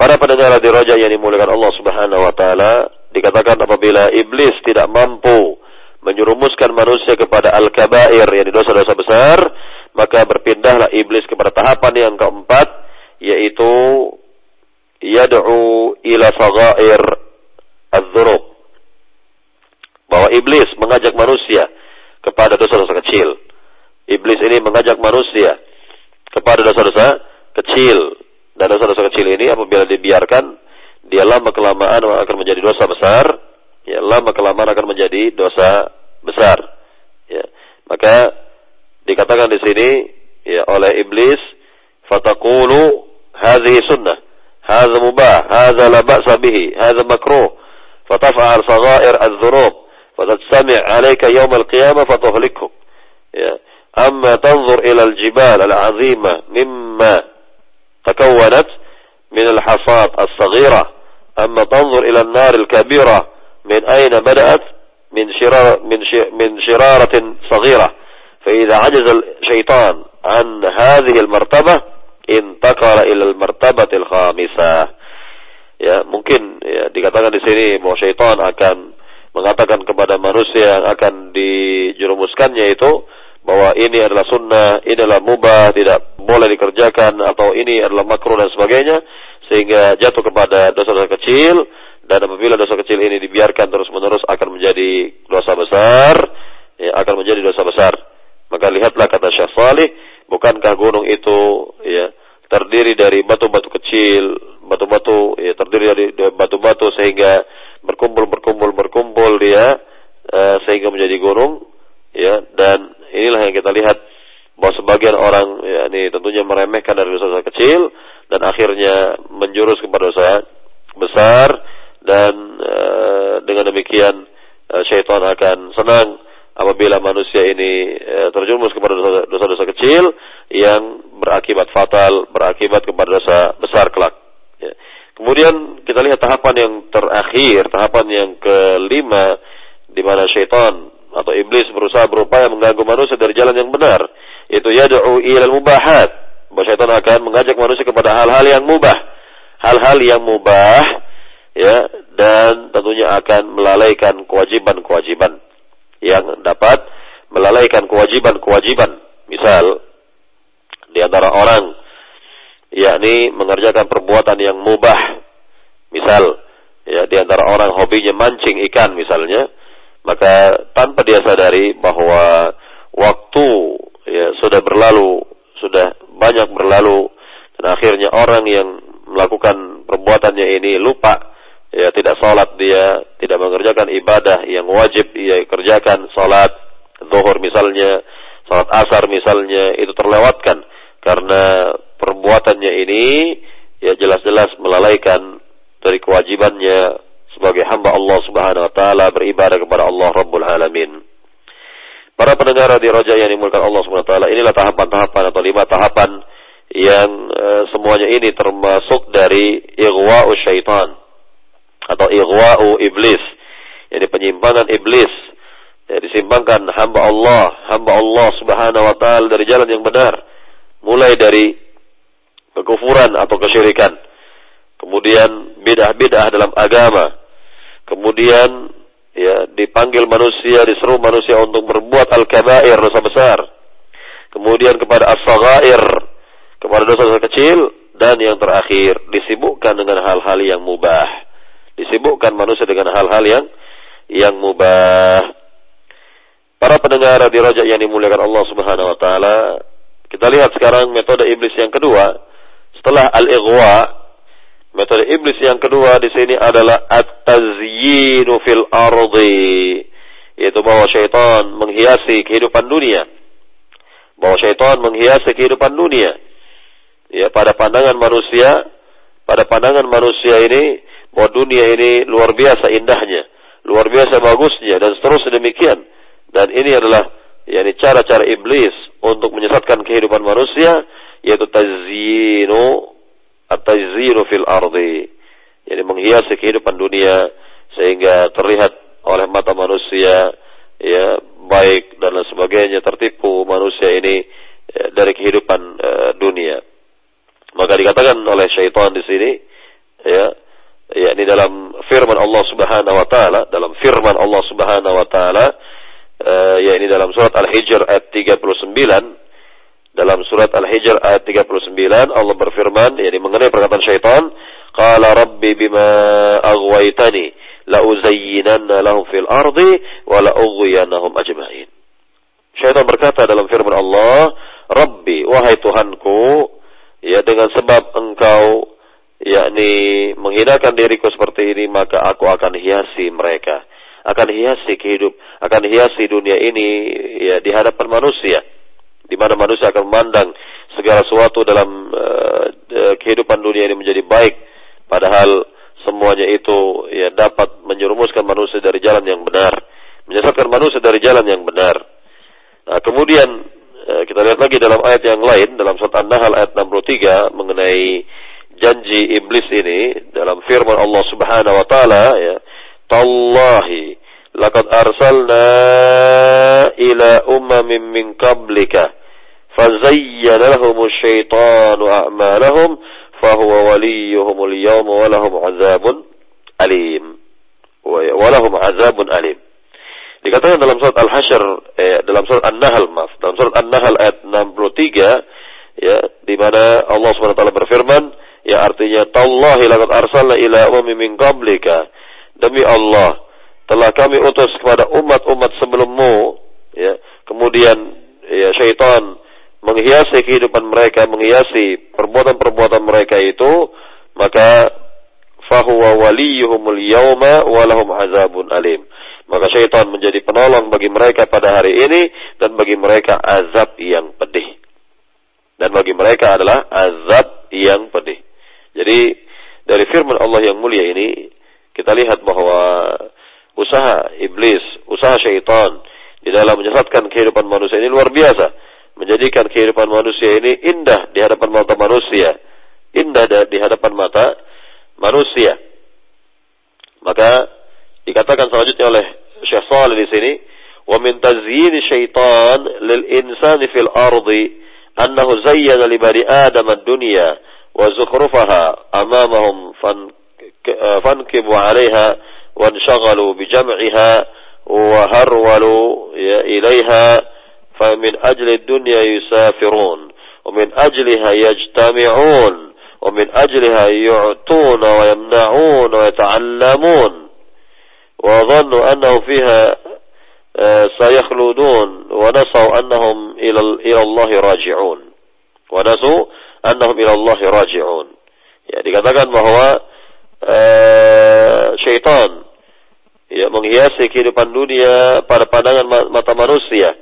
Para pendengar di roja yang dimuliakan Allah Subhanahu wa taala, dikatakan apabila iblis tidak mampu menyerumuskan manusia kepada al-kabair yakni dosa-dosa besar, maka berpindahlah iblis kepada tahapan yang keempat yaitu yad'u ila saghair adz-dzunub Bahwa iblis mengajak manusia kepada dosa-dosa kecil. Iblis ini mengajak manusia kepada dosa-dosa kecil. Dan dosa-dosa kecil ini apabila dibiarkan, dia lama kelamaan akan menjadi dosa besar. Ya, lama kelamaan akan menjadi dosa besar. Ya. Maka dikatakan di sini ya oleh iblis, "Fataqulu hadhihi sunnah." هذا مباح هذا لا بأس به هذا مكروه فتفعل صغائر الذنوب فتجتمع عليك يوم القيامة فتهلكهم أما تنظر إلى الجبال العظيمة مما تكونت من الحصاد الصغيرة أما تنظر إلى النار الكبيرة من أين بدأت؟ من شرارة, من, من شرارة صغيرة. فإذا عجز الشيطان عن هذه المرتبة intakala ilal martabatil khamisah. Ya, mungkin ya, dikatakan di sini bahwa syaitan akan mengatakan kepada manusia yang akan dijerumuskannya itu bahwa ini adalah sunnah, ini adalah mubah, tidak boleh dikerjakan atau ini adalah makruh dan sebagainya sehingga jatuh kepada dosa-dosa kecil dan apabila dosa kecil ini dibiarkan terus-menerus akan menjadi dosa besar, ya, akan menjadi dosa besar. Maka lihatlah kata Syekh Salih, bukankah gunung itu ya terdiri dari batu-batu kecil, batu-batu ya terdiri dari batu-batu sehingga berkumpul berkumpul berkumpul dia uh, sehingga menjadi gunung ya dan inilah yang kita lihat bahwa sebagian orang ya ini tentunya meremehkan dari dosa-dosa kecil dan akhirnya menjurus kepada dosa besar dan uh, dengan demikian uh, syaitan akan senang apabila manusia ini terjerumus kepada dosa-dosa kecil yang berakibat fatal, berakibat kepada dosa besar kelak. Ya. Kemudian kita lihat tahapan yang terakhir, tahapan yang kelima, di mana syaitan atau iblis berusaha berupaya mengganggu manusia dari jalan yang benar. Itu yad'u ilal mubahat. Bahwa syaitan akan mengajak manusia kepada hal-hal yang mubah. Hal-hal yang mubah, ya, dan tentunya akan melalaikan kewajiban-kewajiban yang dapat melalaikan kewajiban-kewajiban. Misal, di antara orang yakni mengerjakan perbuatan yang mubah. Misal, ya di antara orang hobinya mancing ikan misalnya, maka tanpa dia sadari bahwa waktu ya sudah berlalu, sudah banyak berlalu dan akhirnya orang yang melakukan perbuatannya ini lupa ya tidak sholat dia tidak mengerjakan ibadah yang wajib dia kerjakan sholat zuhur misalnya sholat asar misalnya itu terlewatkan karena perbuatannya ini ya jelas-jelas melalaikan dari kewajibannya sebagai hamba Allah Subhanahu wa taala beribadah kepada Allah Rabbul Alamin. Para pendengar di Roja yang dimulakan Allah Subhanahu wa taala, inilah tahapan-tahapan atau lima tahapan yang e, semuanya ini termasuk dari ighwa'u syaitan atau ighwa'u iblis. Jadi penyimpangan iblis ya, disimpangkan hamba Allah, hamba Allah Subhanahu wa taala dari jalan yang benar mulai dari kekufuran atau kesyirikan, kemudian bidah-bidah dalam agama, kemudian ya dipanggil manusia, diseru manusia untuk berbuat al-kabair dosa besar, kemudian kepada as-saghair, kepada dosa-dosa kecil, dan yang terakhir disibukkan dengan hal-hal yang mubah, disibukkan manusia dengan hal-hal yang yang mubah. Para pendengar di rojak yang dimuliakan Allah Subhanahu wa taala, kita lihat sekarang metode iblis yang kedua. Setelah al-ighwa, metode iblis yang kedua di sini adalah at-tazyinu fil ardi. Yaitu bahwa syaitan menghiasi kehidupan dunia. Bahwa syaitan menghiasi kehidupan dunia. Ya, pada pandangan manusia, pada pandangan manusia ini, bahwa dunia ini luar biasa indahnya, luar biasa bagusnya, dan seterusnya demikian. Dan ini adalah yakni cara-cara iblis untuk menyesatkan kehidupan manusia yaitu tazyinu at-tazyinu fil ardi jadi menghiasi kehidupan dunia sehingga terlihat oleh mata manusia ya baik dan lain sebagainya tertipu manusia ini ya, dari kehidupan uh, dunia. Maka dikatakan oleh syaitan di sini ya yakni dalam firman Allah Subhanahu wa taala dalam firman Allah Subhanahu wa taala uh, yakni dalam surat Al-Hijr ayat 39 dalam surat Al-Hijr ayat 39 Allah berfirman yakni mengenai perkataan syaitan qala rabbi bima aghwaytani la uzayyinanna lahum fil ardi wa la ughwiyannahum ajma'in. Syaitan berkata dalam firman Allah Rabbi wahai Tuhanku ya dengan sebab engkau yakni menghinakan diriku seperti ini maka aku akan hiasi mereka akan hiasi kehidup akan hiasi dunia ini ya di hadapan manusia di mana manusia akan memandang segala sesuatu dalam uh, kehidupan dunia ini menjadi baik. Padahal semuanya itu ya dapat menyerumuskan manusia dari jalan yang benar menyesatkan manusia dari jalan yang benar. Nah kemudian uh, kita lihat lagi dalam ayat yang lain dalam surat An-Nahl ayat 63 mengenai janji iblis ini dalam firman Allah Subhanahu wa taala ya tallahi laqad arsalna ila ummamin min qablika fazayyana lahum asyaitanu a'malahum fahuwa waliyuhum al-yawm wa lahum 'adzabun alim wa lahum 'adzabun alim dikatakan dalam surat Al-Hasyr eh, dalam surat An-Nahl maaf dalam surat An-Nahl ayat 63 ya di mana Allah Subhanahu wa taala berfirman Ya artinya tallahi laqad arsalna ila ummi min qablika. Demi Allah, telah kami utus kepada umat-umat sebelummu, ya. Kemudian ya syaitan menghiasi kehidupan mereka, menghiasi perbuatan-perbuatan mereka itu, maka fahuwa waliyuhumul yawma walahum azabun alim. Maka syaitan menjadi penolong bagi mereka pada hari ini dan bagi mereka azab yang pedih. Dan bagi mereka adalah azab yang pedih. Jadi dari firman Allah yang mulia ini kita lihat bahwa usaha iblis, usaha syaitan di dalam menyesatkan kehidupan manusia ini luar biasa. Menjadikan kehidupan manusia ini indah di hadapan mata manusia. Indah di hadapan mata manusia. Maka dikatakan selanjutnya oleh Syekh Salih di sini, "Wa min tazyin syaitan lil insani fil ardi annahu zayyana li bani Adam ad-dunya وزخرفها أمامهم فانكبوا عليها وانشغلوا بجمعها وهرولوا إليها فمن أجل الدنيا يسافرون ومن أجلها يجتمعون ومن أجلها يعطون ويمنعون ويتعلمون وظنوا أنه فيها سيخلدون ونسوا أنهم إلى الله راجعون ونسوا annahum ila Allah raji'un. Ya, dikatakan bahwa uh, syaitan ya menghiasi kehidupan dunia pada pandangan mata manusia.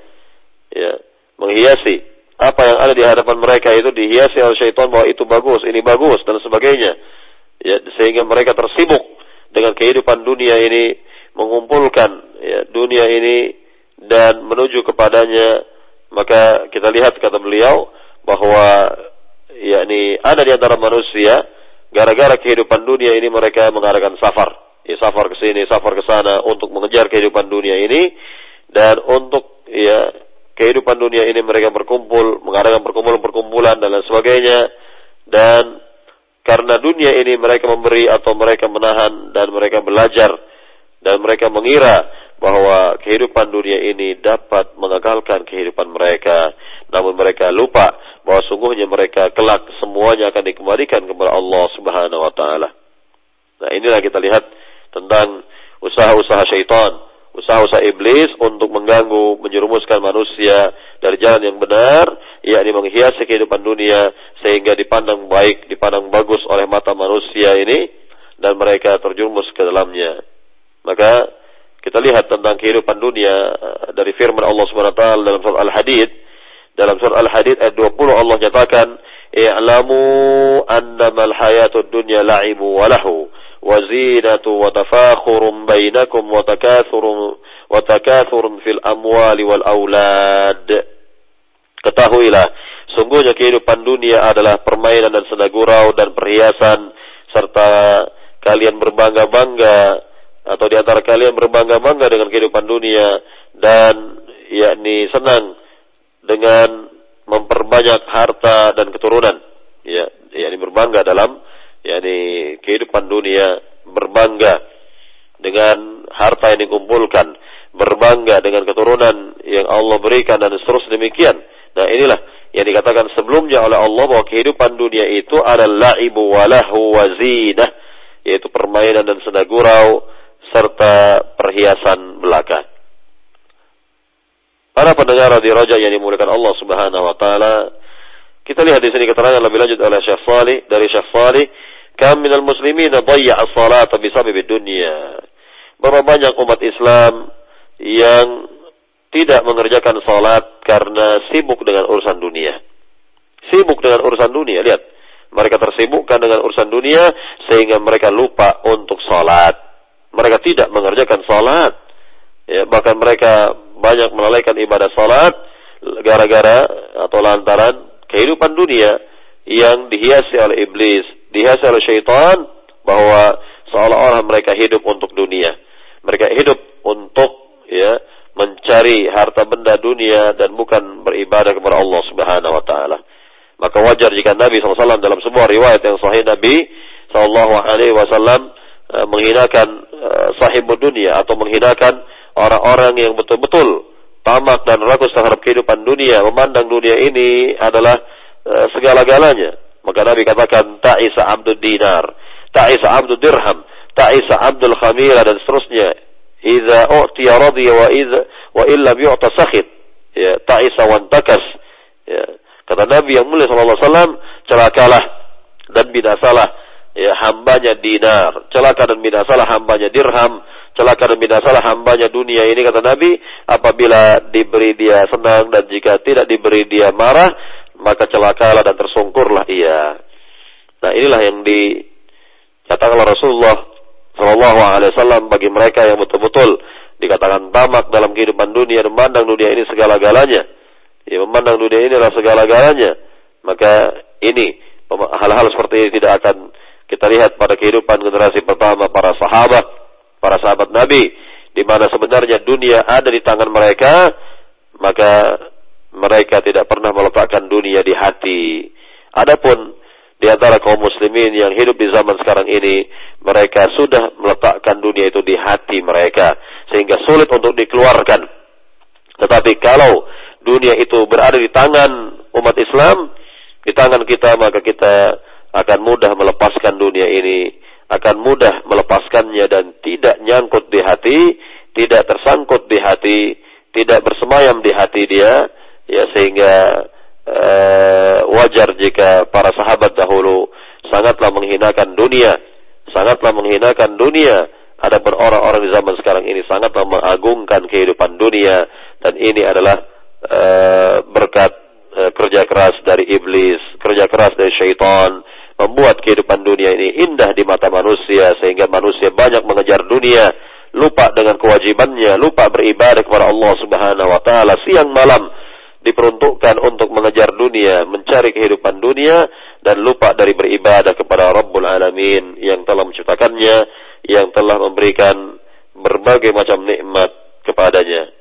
Ya, menghiasi apa yang ada di hadapan mereka itu dihiasi oleh syaitan bahwa itu bagus, ini bagus dan sebagainya. Ya, sehingga mereka tersibuk dengan kehidupan dunia ini mengumpulkan ya, dunia ini dan menuju kepadanya maka kita lihat kata beliau bahwa yakni ada di antara manusia gara-gara kehidupan dunia ini mereka mengadakan safar. Ya, safar ke sini, safar ke sana untuk mengejar kehidupan dunia ini. Dan untuk ya kehidupan dunia ini mereka berkumpul, mengadakan perkumpulan-perkumpulan dan lain sebagainya. Dan karena dunia ini mereka memberi atau mereka menahan dan mereka belajar dan mereka mengira bahwa kehidupan dunia ini dapat mengagalkan kehidupan mereka namun mereka lupa bahwa sungguhnya mereka kelak semuanya akan dikembalikan kepada Allah Subhanahu wa taala. Nah, inilah kita lihat tentang usaha-usaha syaitan, usaha-usaha iblis untuk mengganggu, menjerumuskan manusia dari jalan yang benar, yakni menghiasi kehidupan dunia sehingga dipandang baik, dipandang bagus oleh mata manusia ini dan mereka terjerumus ke dalamnya. Maka kita lihat tentang kehidupan dunia eh, dari firman Allah Subhanahu wa taala dalam surah Al-Hadid dalam surah Al-Hadid ayat 20 Allah nyatakan, "I'lamu annama al-hayatud dunya la'ibu wa lahu wa zinatu wa tafakhurun bainakum wa takathurun wa takathurun fil amwali wal aulad." Ketahuilah, sungguhnya kehidupan dunia adalah permainan dan senda gurau dan perhiasan serta kalian berbangga-bangga atau di antara kalian berbangga-bangga dengan kehidupan dunia dan yakni senang dengan memperbanyak harta dan keturunan ya yakni berbangga dalam yakni kehidupan dunia berbangga dengan harta yang dikumpulkan berbangga dengan keturunan yang Allah berikan dan seterusnya demikian nah inilah yang dikatakan sebelumnya oleh Allah bahwa kehidupan dunia itu adalah la'ibu walahu wazinah yaitu permainan dan senda gurau serta perhiasan belaka. Para pendengar di Raja yang dimuliakan Allah Subhanahu wa taala, kita lihat di sini keterangan lebih lanjut oleh Syekh Salih dari Syekh Salih, "Kam minal muslimin dhayya'a as-salata bisabab dunya." Berapa banyak umat Islam yang tidak mengerjakan salat karena sibuk dengan urusan dunia. Sibuk dengan urusan dunia, lihat. Mereka tersibukkan dengan urusan dunia sehingga mereka lupa untuk salat. Mereka tidak mengerjakan salat. Ya, bahkan mereka banyak melalaikan ibadah salat gara-gara atau lantaran kehidupan dunia yang dihiasi oleh iblis, dihiasi oleh syaitan bahwa seolah-olah mereka hidup untuk dunia. Mereka hidup untuk ya mencari harta benda dunia dan bukan beribadah kepada Allah Subhanahu wa taala. Maka wajar jika Nabi SAW dalam sebuah riwayat yang sahih Nabi Sallallahu Alaihi Wasallam eh, menghinakan uh, sahib dunia atau menghinakan orang-orang yang betul-betul tamak dan rakus terhadap kehidupan dunia, memandang dunia ini adalah uh, segala-galanya. Maka Nabi katakan ta'isa abdul dinar, ta'isa abdul dirham, ta'isa abdul khamila dan seterusnya. Idza u'tiya radiya wa idza wa illa yu'ta sakhit. Ya, ta'isa wantakas. Ya Kata Nabi yang mulia sallallahu alaihi celakalah dan binasalah ya hambanya dinar, celaka dan binasalah hambanya dirham, celaka dan binasalah hambanya dunia ini kata Nabi apabila diberi dia senang dan jika tidak diberi dia marah maka celakalah dan tersungkurlah ia. Nah inilah yang dikatakan oleh Rasulullah Shallallahu Alaihi Wasallam bagi mereka yang betul-betul dikatakan tamak dalam kehidupan dunia dan memandang dunia ini segala-galanya. Ya memandang dunia ini adalah segala-galanya, maka ini hal-hal seperti ini tidak akan kita lihat pada kehidupan generasi pertama para sahabat, para sahabat Nabi, di mana sebenarnya dunia ada di tangan mereka, maka mereka tidak pernah meletakkan dunia di hati. Adapun di antara kaum muslimin yang hidup di zaman sekarang ini, mereka sudah meletakkan dunia itu di hati mereka, sehingga sulit untuk dikeluarkan. Tetapi kalau dunia itu berada di tangan umat Islam, di tangan kita, maka kita akan mudah melepaskan dunia ini, akan mudah melepaskannya dan tidak nyangkut di hati, tidak tersangkut di hati, tidak bersemayam di hati dia, ya sehingga uh, wajar jika para sahabat dahulu sangatlah menghinakan dunia, sangatlah menghinakan dunia. Adapun orang-orang di zaman sekarang ini sangatlah mengagungkan kehidupan dunia dan ini adalah Eh, berkat uh, kerja keras dari iblis, kerja keras dari syaitan, membuat kehidupan dunia ini indah di mata manusia sehingga manusia banyak mengejar dunia, lupa dengan kewajibannya, lupa beribadah kepada Allah Subhanahu wa taala siang malam diperuntukkan untuk mengejar dunia, mencari kehidupan dunia dan lupa dari beribadah kepada Rabbul Alamin yang telah menciptakannya, yang telah memberikan berbagai macam nikmat kepadanya.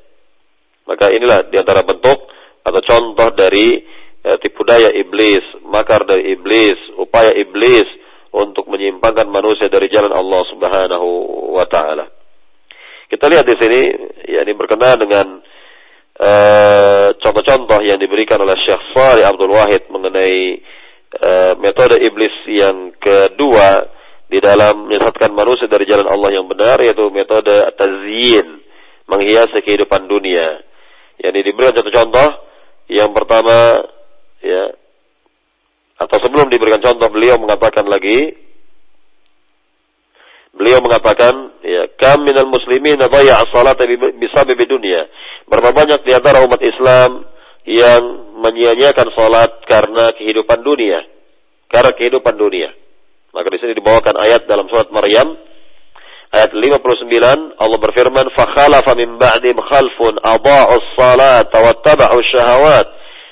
Maka inilah di antara bentuk atau contoh dari eh, tipu daya iblis, makar dari iblis, upaya iblis untuk menyimpangkan manusia dari jalan Allah Subhanahu wa taala. Kita lihat di sini yakni berkenaan dengan eh, contoh-contoh uh, yang diberikan oleh Syekh Salih Abdul Wahid mengenai uh, metode iblis yang kedua di dalam menyesatkan manusia dari jalan Allah yang benar yaitu metode tazyin menghiasi kehidupan dunia yang diberikan contoh-contoh yang pertama ya. Atau sebelum diberikan contoh beliau mengatakan lagi beliau mengatakan ya kam minal muslimin dhayya as-salata bisababi dunia berapa banyak di antara umat Islam yang menyia-nyiakan salat karena kehidupan dunia? Karena kehidupan dunia. Maka di sini dibawakan ayat dalam surat Maryam ayat 59 Allah berfirman fakhalafa min ba'dim khalfun adha'us salata wattaba'u syahawat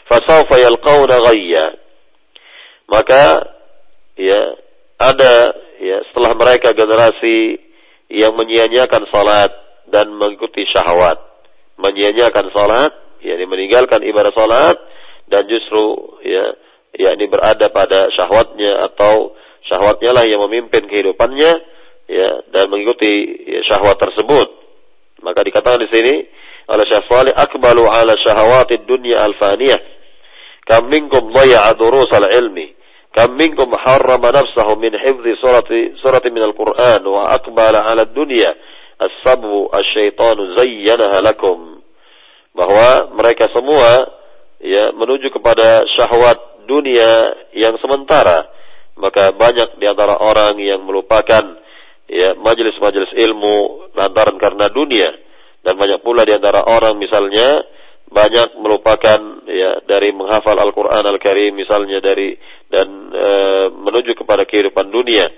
fasawfa yalqawna ghayya maka ya ada ya setelah mereka generasi yang menyia-nyiakan salat dan mengikuti syahwat. Menyia-nyiakan salat, yakni meninggalkan ibadah salat dan justru ya yakni berada pada syahwatnya atau syahwatnya lah yang memimpin kehidupannya ya dan mengikuti ya, syahwat tersebut. Maka dikatakan di sini oleh Syekh Salih akbalu ala syahawatid dunya al-faniyah. Minkum dhaya'a durus al-ilmi. Kam minkum harrama nafsahu min hifzi surati surati min al-Qur'an wa akbala ala dunya as-sabu asy-syaitanu zayyanaha lakum. Bahwa mereka semua ya menuju kepada syahwat dunia yang sementara maka banyak di antara orang yang melupakan ya majelis-majelis ilmu lantaran karena dunia dan banyak pula di antara orang misalnya banyak melupakan ya dari menghafal Al-Qur'an Al-Karim misalnya dari dan e, menuju kepada kehidupan dunia.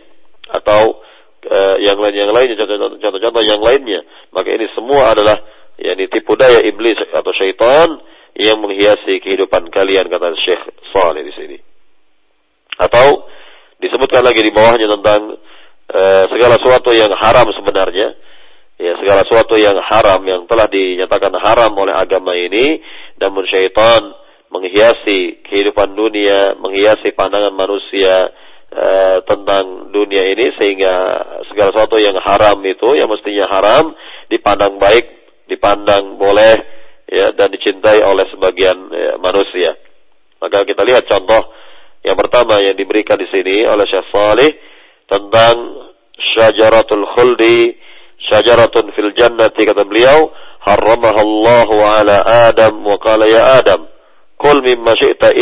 Atau e, yang lain yang lainnya contoh-contoh yang lainnya. Maka ini semua adalah ya ini tipu daya iblis atau syaitan yang menghiasi kehidupan kalian kata Syekh Saleh di sini. Atau disebutkan lagi di bawahnya tentang e, segala sesuatu yang haram sebenarnya ya segala sesuatu yang haram yang telah dinyatakan haram oleh agama ini namun syaitan menghiasi kehidupan dunia menghiasi pandangan manusia e, tentang dunia ini sehingga segala sesuatu yang haram itu yang mestinya haram dipandang baik dipandang boleh ya dan dicintai oleh sebagian ya, manusia. Maka kita lihat contoh yang pertama yang diberikan di sini oleh Syekh Salih tentang syajaratul khuldi, syajaratun fil jannati kata beliau, harramaha Allah ala Adam wa qala ya Adam, kul mimma syi'ta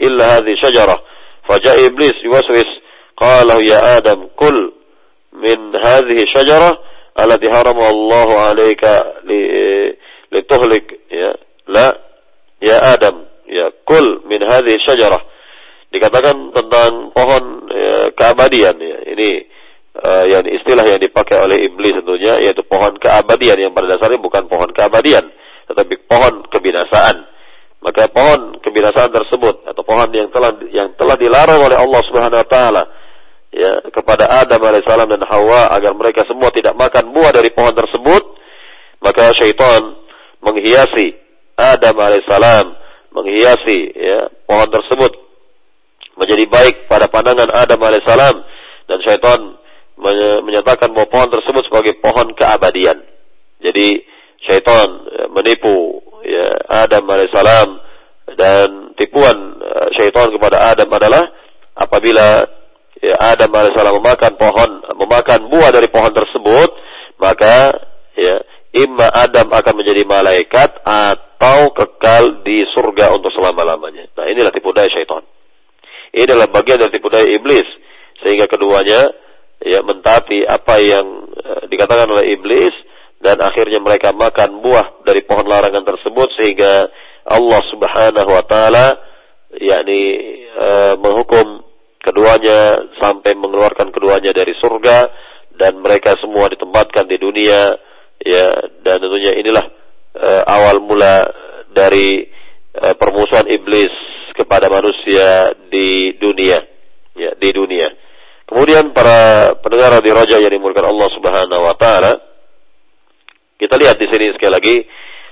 illa hadhi syajarah. Faja'a iblis yuwaswis, qala ya Adam, kul min hadhihi syajarah allati haramaha Allah alayka li lituhlik ya la ya Adam ya kul min hadhihi syajarah dikatakan tentang pohon ya, keabadian ya. Ini uh, yang istilah yang dipakai oleh iblis tentunya yaitu pohon keabadian yang pada dasarnya bukan pohon keabadian tetapi pohon kebinasaan. Maka pohon kebinasaan tersebut atau pohon yang telah yang telah dilarang oleh Allah Subhanahu wa taala ya kepada Adam alaihissalam dan Hawa agar mereka semua tidak makan buah dari pohon tersebut, maka syaitan menghiasi Adam alaihissalam menghiasi ya pohon tersebut menjadi baik pada pandangan Adam alaihissalam dan syaitan menyatakan bahwa pohon tersebut sebagai pohon keabadian. Jadi syaitan ya, menipu ya, Adam alaihissalam dan tipuan uh, syaitan kepada Adam adalah apabila ya, Adam alaihissalam memakan pohon memakan buah dari pohon tersebut maka ya imma Adam akan menjadi malaikat atau kekal di surga untuk selama-lamanya. Nah inilah tipu daya syaitan. Ini adalah bagian dari tipu daya iblis sehingga keduanya ya mentaati apa yang uh, dikatakan oleh iblis dan akhirnya mereka makan buah dari pohon larangan tersebut sehingga Allah Subhanahu wa taala yakni uh, menghukum keduanya sampai mengeluarkan keduanya dari surga dan mereka semua ditempatkan di dunia ya dan tentunya inilah uh, awal mula dari uh, permusuhan iblis kepada manusia di dunia ya di dunia kemudian para pendengar di Raja yang dimulakan Allah Subhanahu wa taala kita lihat di sini sekali lagi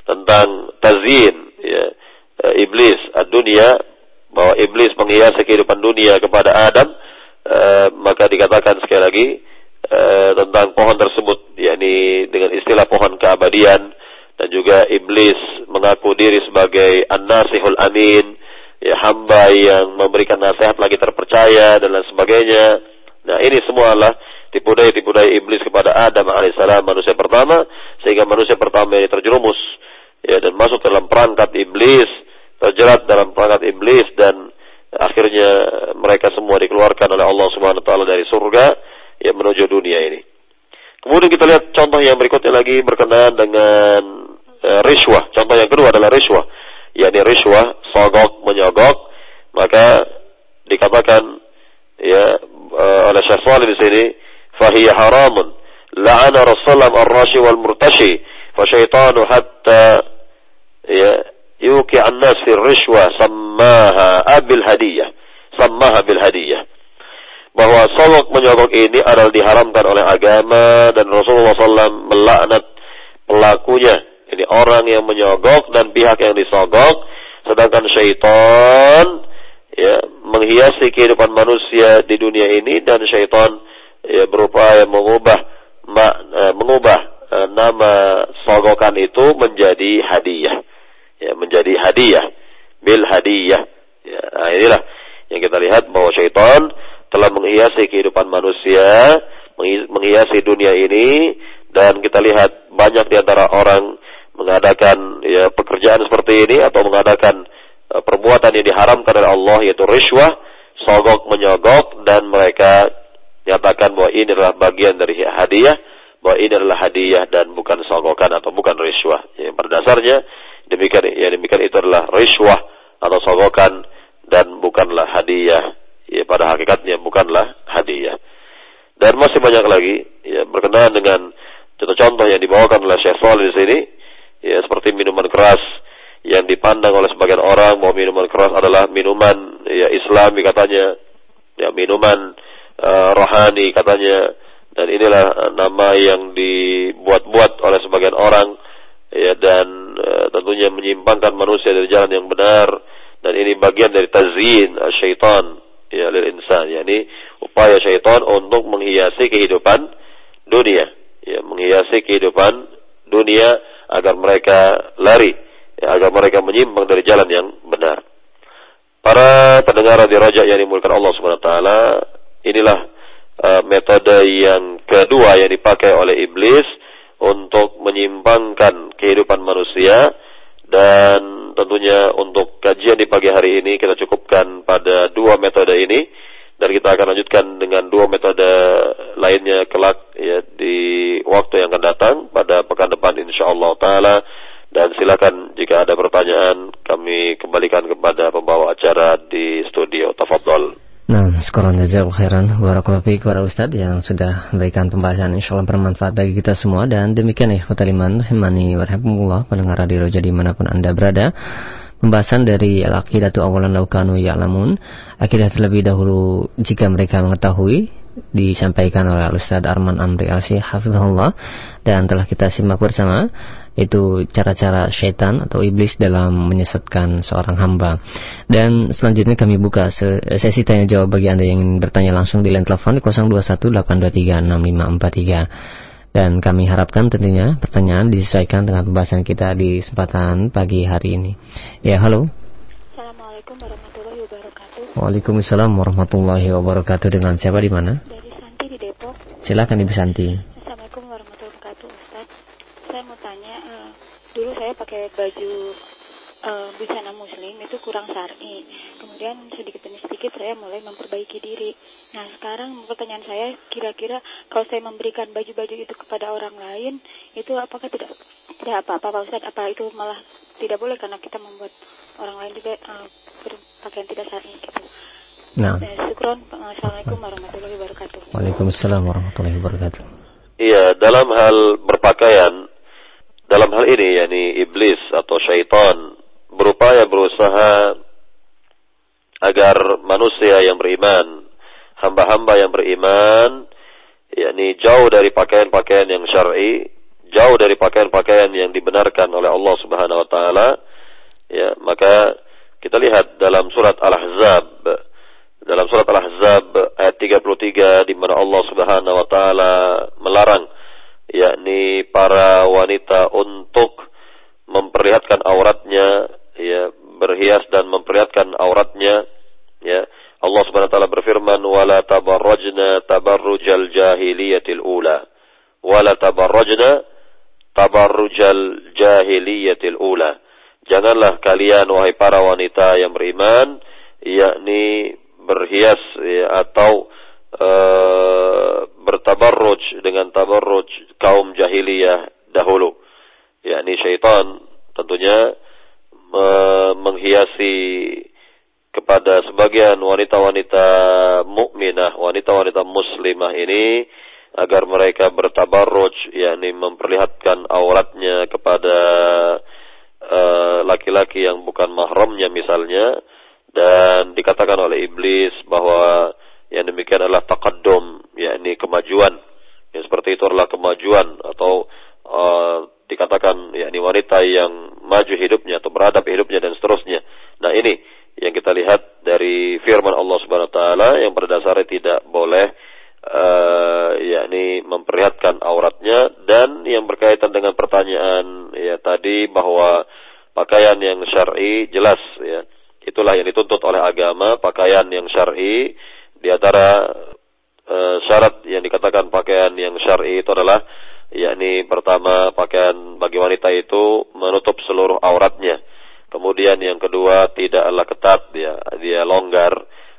tentang tazin ya e, iblis dunia bahwa iblis menghiasi kehidupan dunia kepada Adam e, maka dikatakan sekali lagi e, tentang pohon tersebut yakni dengan istilah pohon keabadian dan juga iblis mengaku diri sebagai an-nasihul amin ya hamba yang memberikan nasihat lagi terpercaya dan lain sebagainya. Nah ini semua adalah tipu daya tipu daya iblis kepada Adam alaihissalam manusia pertama sehingga manusia pertama ini terjerumus ya dan masuk dalam perangkat iblis terjerat dalam perangkat iblis dan akhirnya mereka semua dikeluarkan oleh Allah Subhanahu wa taala dari surga ya menuju dunia ini. Kemudian kita lihat contoh yang berikutnya lagi berkenaan dengan e, riswah. Contoh yang kedua adalah riswah yakni riswah, sogok, menyogok, maka dikatakan ya oleh Syekh Salih di sini, fahiya haramun. La'ana Rasulullah ar-rashi wal murtashi, fasyaitanu hatta ya yuki an-nas fi rishwa sammaha abil hadiyah. Sammaha bil hadiyah. bahwa sogok menyogok ini adalah diharamkan oleh agama dan Rasulullah SAW melaknat pelakunya. Ini orang yang menyogok dan pihak yang disogok, sedangkan syaitan ya menghiasi kehidupan manusia di dunia ini dan syaitan ya berupaya mengubah ma, uh, mengubah uh, nama sogokan itu menjadi hadiah. Ya, menjadi hadiah bil hadiah. Ya, nah inilah yang kita lihat bahwa syaitan telah menghiasi kehidupan manusia, menghiasi dunia ini dan kita lihat banyak di antara orang mengadakan ya pekerjaan seperti ini atau mengadakan perbuatan yang diharamkan oleh Allah yaitu riswah, sogok menyogok dan mereka nyatakan bahwa ini adalah bagian dari hadiah, bahwa ini adalah hadiah dan bukan sogokan atau bukan riswah. Ya, pada dasarnya demikian ya demikian itu adalah riswah atau sogokan dan bukanlah hadiah ya pada hakikatnya bukanlah hadiah. Dan masih banyak lagi ya berkenaan dengan contoh-contoh yang dibawakan oleh Syekh Salih di sini ya seperti minuman keras yang dipandang oleh sebagian orang bahwa minuman keras adalah minuman ya Islami katanya ya minuman uh, rohani katanya. Dan inilah nama yang dibuat-buat oleh sebagian orang ya dan uh, tentunya menyimpangkan manusia dari jalan yang benar. Dan ini bagian dari tazyin syaitan ya lil insan. Yakni upaya syaitan untuk menghiasi kehidupan dunia. Ya menghiasi kehidupan dunia agar mereka lari ya, agar mereka menyimpang dari jalan yang benar. Para pendengar di raja yang dimulakan Allah Subhanahu taala inilah uh, metode yang kedua yang dipakai oleh iblis untuk menyimpangkan kehidupan manusia dan tentunya untuk kajian di pagi hari ini kita cukupkan pada dua metode ini dan kita akan lanjutkan dengan dua metode lainnya kelak ya di waktu yang akan datang pada pekan depan insyaallah taala dan silakan jika ada pertanyaan kami kembalikan kepada pembawa acara di studio tafadhol. Nah, sekarang jazakallahu khairan. Fiik kepada Ustaz yang sudah memberikan pembahasan. Insya Allah bermanfaat bagi kita semua. Dan demikian ya Fataliman Himani warahmatullah pendengar radio jadi mana pun Anda berada. Pembahasan dari al-aqidatu awalan laukanu ya'lamun. Akidah terlebih dahulu jika mereka mengetahui disampaikan oleh Ustaz Arman Amri Alsi Hafizullah dan telah kita simak bersama itu cara-cara syaitan atau iblis dalam menyesatkan seorang hamba. Dan selanjutnya kami buka sesi tanya jawab bagi Anda yang ingin bertanya langsung di line telepon 0218236543. Dan kami harapkan tentunya pertanyaan disesuaikan dengan pembahasan kita di kesempatan pagi hari ini. Ya, halo. Assalamualaikum warahmatullahi wabarakatuh. Waalaikumsalam warahmatullahi wabarakatuh. Dengan siapa di mana? Dari Santi di Depok. Silakan Ibu Santi. Dulu saya pakai baju uh, busana muslim itu kurang syar'i. Kemudian sedikit demi sedikit saya mulai memperbaiki diri. Nah sekarang pertanyaan saya kira-kira kalau saya memberikan baju-baju itu kepada orang lain itu apakah tidak tidak apa-apa Pak Ustadz? Apa itu malah tidak boleh karena kita membuat orang lain juga uh, berpakaian tidak syar'i gitu. Nah. Syukron. Assalamualaikum warahmatullahi wabarakatuh. Waalaikumsalam warahmatullahi wabarakatuh. Iya, dalam hal berpakaian dalam hal ini yakni iblis atau syaitan berupaya berusaha agar manusia yang beriman, hamba-hamba yang beriman yakni jauh dari pakaian-pakaian yang syar'i, jauh dari pakaian-pakaian yang dibenarkan oleh Allah Subhanahu wa taala. Ya, maka kita lihat dalam surat Al-Ahzab dalam surat Al-Ahzab ayat 33 di mana Allah Subhanahu wa taala melarang yakni para wanita untuk memperlihatkan auratnya ya berhias dan memperlihatkan auratnya ya. Allah Subhanahu wa taala berfirman wala tabarrajna tabarrujal jahiliyatil ula. Wala tabarrajna tabarrujal jahiliyatil ula. Janganlah kalian wahai para wanita yang beriman yakni berhias ya, atau uh, bertabarruj dengan tabarruj kaum jahiliyah dahulu. yakni syaitan tentunya me menghiasi kepada sebagian wanita-wanita mukminah, wanita-wanita muslimah ini agar mereka bertabarruj yakni memperlihatkan auratnya kepada eh, laki-laki uh, yang bukan mahramnya misalnya dan dikatakan oleh iblis bahwa yang demikian adalah kemajuan. Ya, seperti itu adalah kemajuan atau uh, dikatakan yakni wanita yang maju hidupnya atau beradab hidupnya dan seterusnya. Nah, ini yang kita lihat dari firman Allah Subhanahu wa taala yang pada dasarnya tidak boleh uh, yakni memperlihatkan auratnya dan yang berkaitan dengan pertanyaan ya tadi bahwa pakaian yang syar'i jelas ya itulah yang dituntut oleh agama pakaian yang syar'i di antara uh, syarat yang dikatakan pakaian yang syar'i itu adalah yakni pertama pakaian bagi wanita itu menutup seluruh auratnya Kemudian yang kedua tidaklah ketat dia, dia longgar.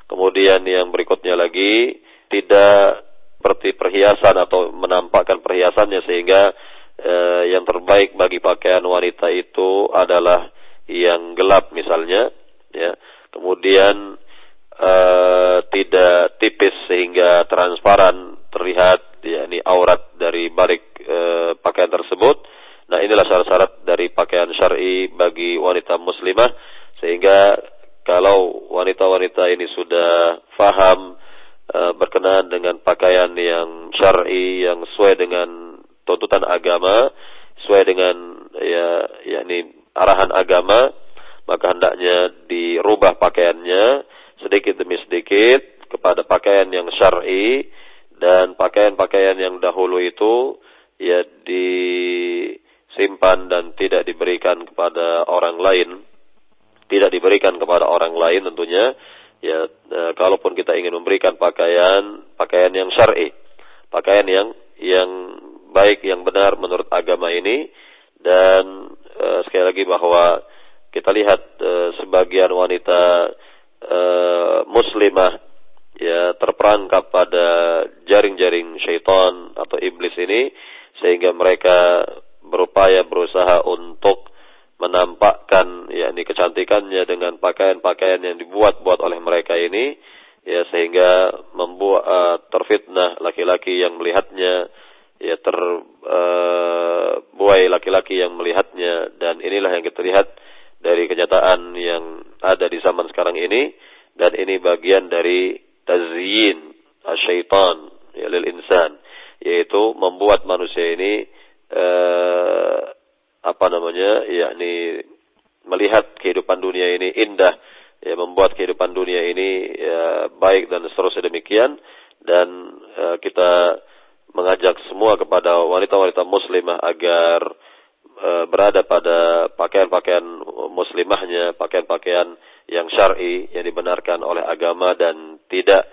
Kemudian yang berikutnya lagi tidak seperti perhiasan atau menampakkan perhiasannya sehingga eh, yang terbaik bagi pakaian wanita itu adalah yang gelap misalnya, ya. Kemudian eh, tidak tipis sehingga transparan terlihat yakni aurat dari balik eh, pakaian tersebut. Nah inilah syarat-syarat dari pakaian syar'i bagi wanita muslimah sehingga kalau wanita-wanita ini sudah faham e, berkenaan dengan pakaian yang syar'i yang sesuai dengan tuntutan agama, sesuai dengan ya yakni arahan agama, maka hendaknya dirubah pakaiannya sedikit demi sedikit kepada pakaian yang syar'i dan pakaian-pakaian yang dahulu itu ya di simpan dan tidak diberikan kepada orang lain, tidak diberikan kepada orang lain tentunya, ya e, kalaupun kita ingin memberikan pakaian, pakaian yang syar'i, pakaian yang yang baik, yang benar menurut agama ini, dan e, sekali lagi bahwa kita lihat e, sebagian wanita e, muslimah ya terperangkap pada jaring-jaring syaitan atau iblis ini sehingga mereka berupaya berusaha untuk menampakkan yakni kecantikannya dengan pakaian-pakaian yang dibuat-buat oleh mereka ini ya sehingga membuat uh, terfitnah laki-laki yang melihatnya ya terbuai uh, laki-laki yang melihatnya. Dan inilah yang kita lihat dari kenyataan yang ada di zaman sekarang ini dan ini bagian dari tazyin syaitan ya lil insan yaitu membuat manusia ini eh, apa namanya yakni melihat kehidupan dunia ini indah ya membuat kehidupan dunia ini ya, baik dan seterusnya demikian dan eh, kita mengajak semua kepada wanita-wanita muslimah agar berada pada pakaian-pakaian muslimahnya, pakaian-pakaian yang syar'i yang dibenarkan oleh agama dan tidak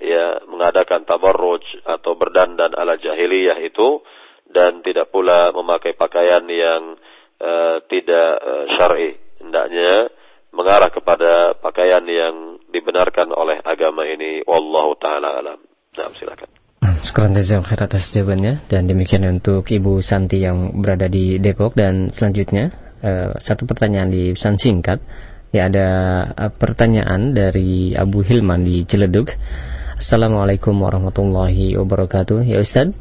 ya mengadakan tabarruj atau berdandan ala jahiliyah itu dan tidak pula memakai pakaian yang uh, tidak uh, syar'i. Hendaknya mengarah kepada pakaian yang dibenarkan oleh agama ini. Wallahu taala alam. Nah, silakan. Sekarang jazak khair atas jawabannya. Dan demikian untuk Ibu Santi yang berada di Depok. Dan selanjutnya uh, satu pertanyaan di pesan singkat. Ya ada uh, pertanyaan dari Abu Hilman di Ciledug. Assalamualaikum warahmatullahi wabarakatuh. Ya Ustadz,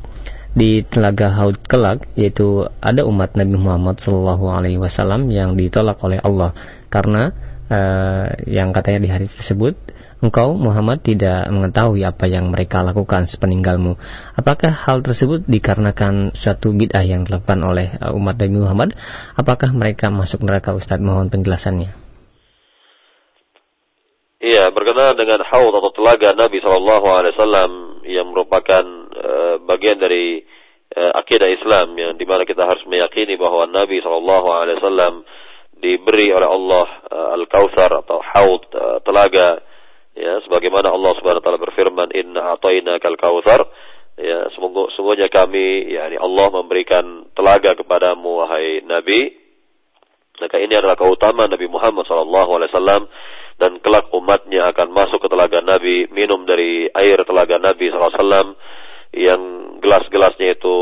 di Telaga Haud kelak yaitu ada umat Nabi Muhammad Shallallahu Alaihi Wasallam yang ditolak oleh Allah. Karena uh, yang katanya di hari tersebut engkau Muhammad tidak mengetahui apa yang mereka lakukan sepeninggalmu. Apakah hal tersebut dikarenakan suatu bid'ah yang dilakukan oleh uh, umat Nabi Muhammad? Apakah mereka masuk neraka Ustadz? Mohon penjelasannya. Iya, berkenaan dengan haud atau telaga Nabi Shallallahu Alaihi Wasallam yang merupakan uh, bagian dari uh, akidah Islam yang di mana kita harus meyakini bahwa Nabi Shallallahu Alaihi Wasallam diberi oleh Allah uh, al Kautsar atau haud uh, telaga ya sebagaimana Allah Subhanahu wa taala berfirman inna kal kautsar. Ya semoga semuanya kami yakni Allah memberikan telaga kepadamu wahai Nabi. Maka ini adalah keutamaan Nabi Muhammad sallallahu alaihi wasallam dan kelak umatnya akan masuk ke telaga Nabi, minum dari air telaga Nabi SAW yang gelas-gelasnya itu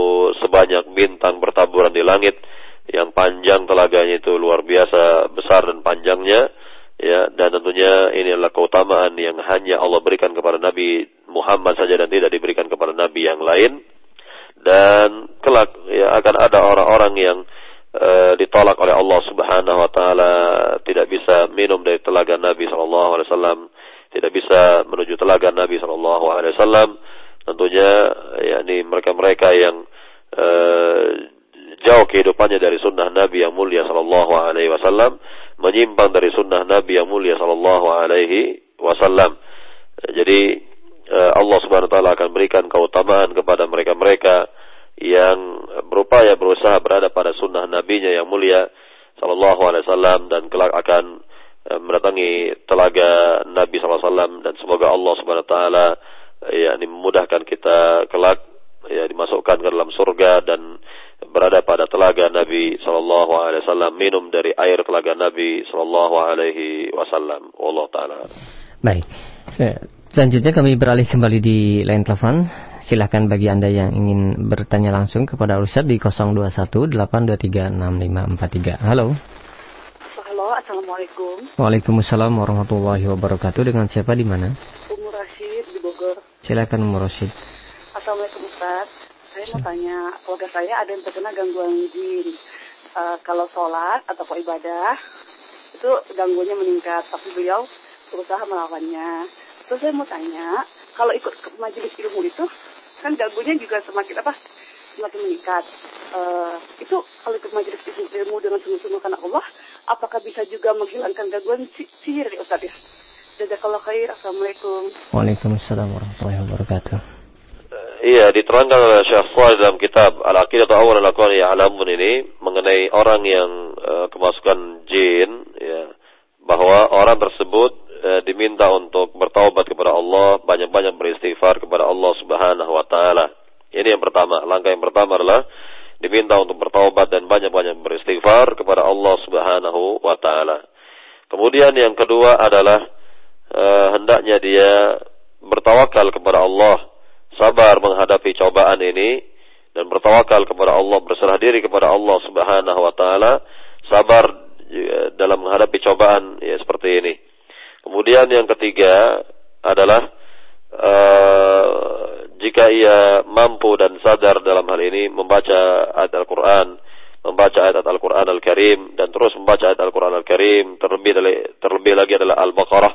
sebanyak bintang bertaburan di langit, yang panjang telaganya itu luar biasa besar dan panjangnya, ya dan tentunya ini adalah keutamaan yang hanya Allah berikan kepada Nabi Muhammad saja dan tidak diberikan kepada Nabi yang lain. Dan kelak ya akan ada orang-orang yang Eh, ditolak oleh Allah Subhanahu wa taala, tidak bisa minum dari telaga Nabi sallallahu alaihi wasallam, tidak bisa menuju telaga Nabi sallallahu alaihi wasallam tentunya yakni mereka-mereka yang uh, jauh kehidupannya dari sunnah Nabi yang mulia sallallahu alaihi wasallam menyimpang dari sunnah Nabi yang mulia sallallahu alaihi wasallam. Jadi uh, Allah Subhanahu wa taala akan berikan keutamaan kepada mereka-mereka yang berupaya berusaha berada pada sunnah nabinya yang mulia sallallahu alaihi wasallam dan kelak akan uh, mendatangi telaga Nabi wasallam dan semoga Allah Subhanahu wa taala ya memudahkan kita kelak ya dimasukkan ke dalam surga dan berada pada telaga Nabi Shallallahu Alaihi Wasallam minum dari air telaga Nabi Shallallahu Alaihi Wasallam. Allah Taala. Baik. Selanjutnya kami beralih kembali di line telepon. Silahkan bagi Anda yang ingin bertanya langsung kepada Ustaz di 021 823 6543. Halo. Halo, Assalamualaikum. Waalaikumsalam warahmatullahi wabarakatuh. Dengan siapa di mana? Umur Rashid di Bogor. Silakan Umur Rashid. Assalamualaikum Ustaz. Saya mau tanya, keluarga saya ada yang terkena gangguan jin. Uh, kalau sholat atau ibadah, itu gangguannya meningkat. Tapi beliau berusaha melawannya. Terus saya mau tanya, kalau ikut ke majelis ilmu itu, kan gangguannya juga semakin apa? Semakin meningkat. Uh, itu kalau ikut majelis ilmu dengan sungguh-sungguh karena Allah, apakah bisa juga menghilangkan gangguan sihir ya Ustaz ya? Jazakallah khair. Assalamualaikum. Waalaikumsalam warahmatullahi wabarakatuh. Iya, diterangkan oleh Syekh Fuad dalam kitab Al-Aqidah Awal Al-Aqwan Ya'lamun ini mengenai orang yang uh, kemasukan jin ya bahwa orang tersebut uh, diminta untuk bertaubat kepada Allah, banyak-banyak beristighfar kepada Allah Subhanahu wa taala. Ini yang pertama, langkah yang pertama adalah diminta untuk bertaubat dan banyak-banyak beristighfar kepada Allah Subhanahu wa taala. Kemudian yang kedua adalah uh, hendaknya dia bertawakal kepada Allah sabar menghadapi cobaan ini dan bertawakal kepada Allah, berserah diri kepada Allah Subhanahu wa taala, sabar dalam menghadapi cobaan ya seperti ini. Kemudian yang ketiga adalah uh, jika ia mampu dan sadar dalam hal ini membaca ayat Al-Qur'an, membaca ayat Al-Qur'an Al-Karim dan terus membaca ayat Al-Qur'an Al-Karim, terlebih terlebih lagi adalah Al-Baqarah,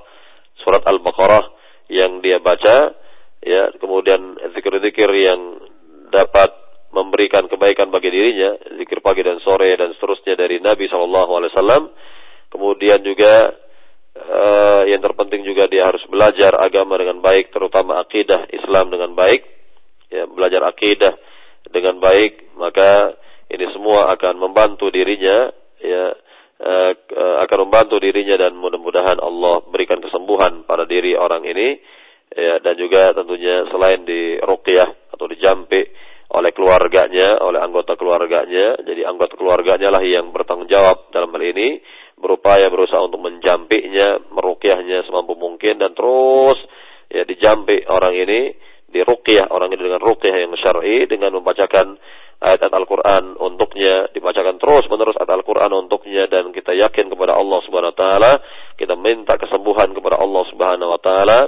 surat Al-Baqarah yang dia baca ya kemudian zikir-zikir yang dapat memberikan kebaikan bagi dirinya zikir pagi dan sore dan seterusnya dari Nabi saw kemudian juga uh, yang terpenting juga dia harus belajar agama dengan baik terutama akidah Islam dengan baik. Ya belajar akidah dengan baik maka ini semua akan membantu dirinya ya uh, akan membantu dirinya dan mudah-mudahan Allah berikan kesembuhan pada diri orang ini ya dan juga tentunya selain di ruqyah atau dijampi oleh keluarganya, oleh anggota keluarganya. Jadi anggota keluarganya lah yang bertanggung jawab dalam hal ini, berupaya berusaha untuk menjampiknya, meruqyahnya semampu mungkin dan terus ya dijampi orang ini, diruqyah orang ini dengan ruqyah yang syar'i dengan membacakan ayat-ayat Al-Quran untuknya, dibacakan terus menerus ayat Al-Quran untuknya dan kita yakin kepada Allah Subhanahu wa taala, kita minta kesembuhan kepada Allah Subhanahu wa taala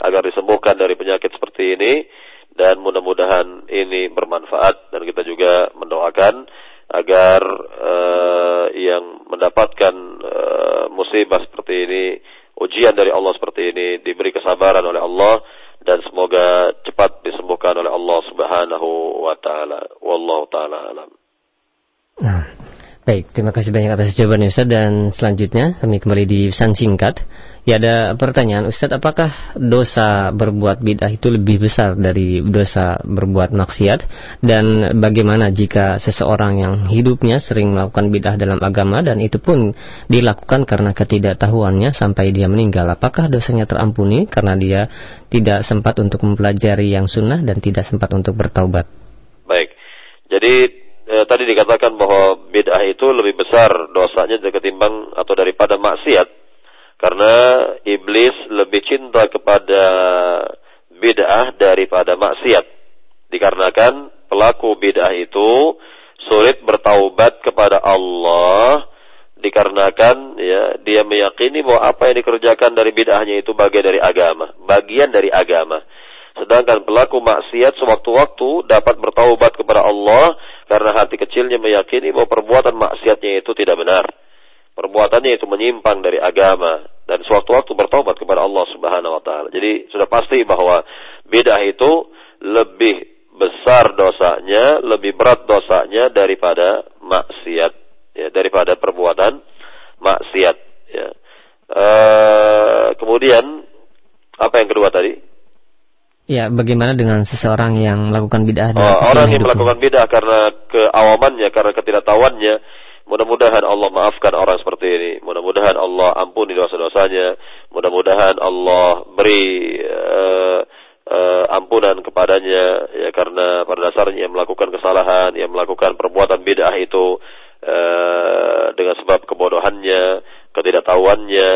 agar disembuhkan dari penyakit seperti ini dan mudah-mudahan ini bermanfaat dan kita juga mendoakan agar uh, yang mendapatkan uh, musibah seperti ini ujian dari Allah seperti ini diberi kesabaran oleh Allah dan semoga cepat disembuhkan oleh Allah Subhanahu wa taala. Wallahu taala alam. Nah, baik, terima kasih banyak atas jawabannya Ustaz. Dan selanjutnya kami kembali di pesan singkat. Ya ada pertanyaan Ustadz apakah dosa berbuat bid'ah itu lebih besar dari dosa berbuat maksiat? Dan bagaimana jika seseorang yang hidupnya sering melakukan bid'ah dalam agama dan itu pun dilakukan karena ketidaktahuannya sampai dia meninggal? Apakah dosanya terampuni karena dia tidak sempat untuk mempelajari yang sunnah dan tidak sempat untuk bertaubat? Baik jadi eh, tadi dikatakan bahwa bid'ah itu lebih besar dosanya ketimbang atau daripada maksiat karena iblis lebih cinta kepada bid'ah daripada maksiat. Dikarenakan pelaku bid'ah itu sulit bertaubat kepada Allah dikarenakan ya dia meyakini bahwa apa yang dikerjakan dari bid'ahnya itu bagian dari agama, bagian dari agama. Sedangkan pelaku maksiat sewaktu-waktu dapat bertaubat kepada Allah karena hati kecilnya meyakini bahwa perbuatan maksiatnya itu tidak benar perbuatannya itu menyimpang dari agama dan sewaktu-waktu bertobat kepada Allah Subhanahu wa taala. Jadi sudah pasti bahwa bid'ah itu lebih besar dosanya, lebih berat dosanya daripada maksiat, ya, daripada perbuatan maksiat. Ya. E, kemudian apa yang kedua tadi? Ya, bagaimana dengan seseorang yang melakukan bid'ah? Oh, orang yang melakukan bid'ah karena keawamannya, karena ketidaktahuannya, mudah-mudahan Allah maafkan orang seperti ini. Mudah-mudahan Allah ampuni dosa-dosanya. Mudah-mudahan Allah beri uh, uh, ampunan kepadanya ya karena pada dasarnya yang melakukan kesalahan, yang melakukan perbuatan bid'ah itu uh, dengan sebab kebodohannya, ketidaktahuannya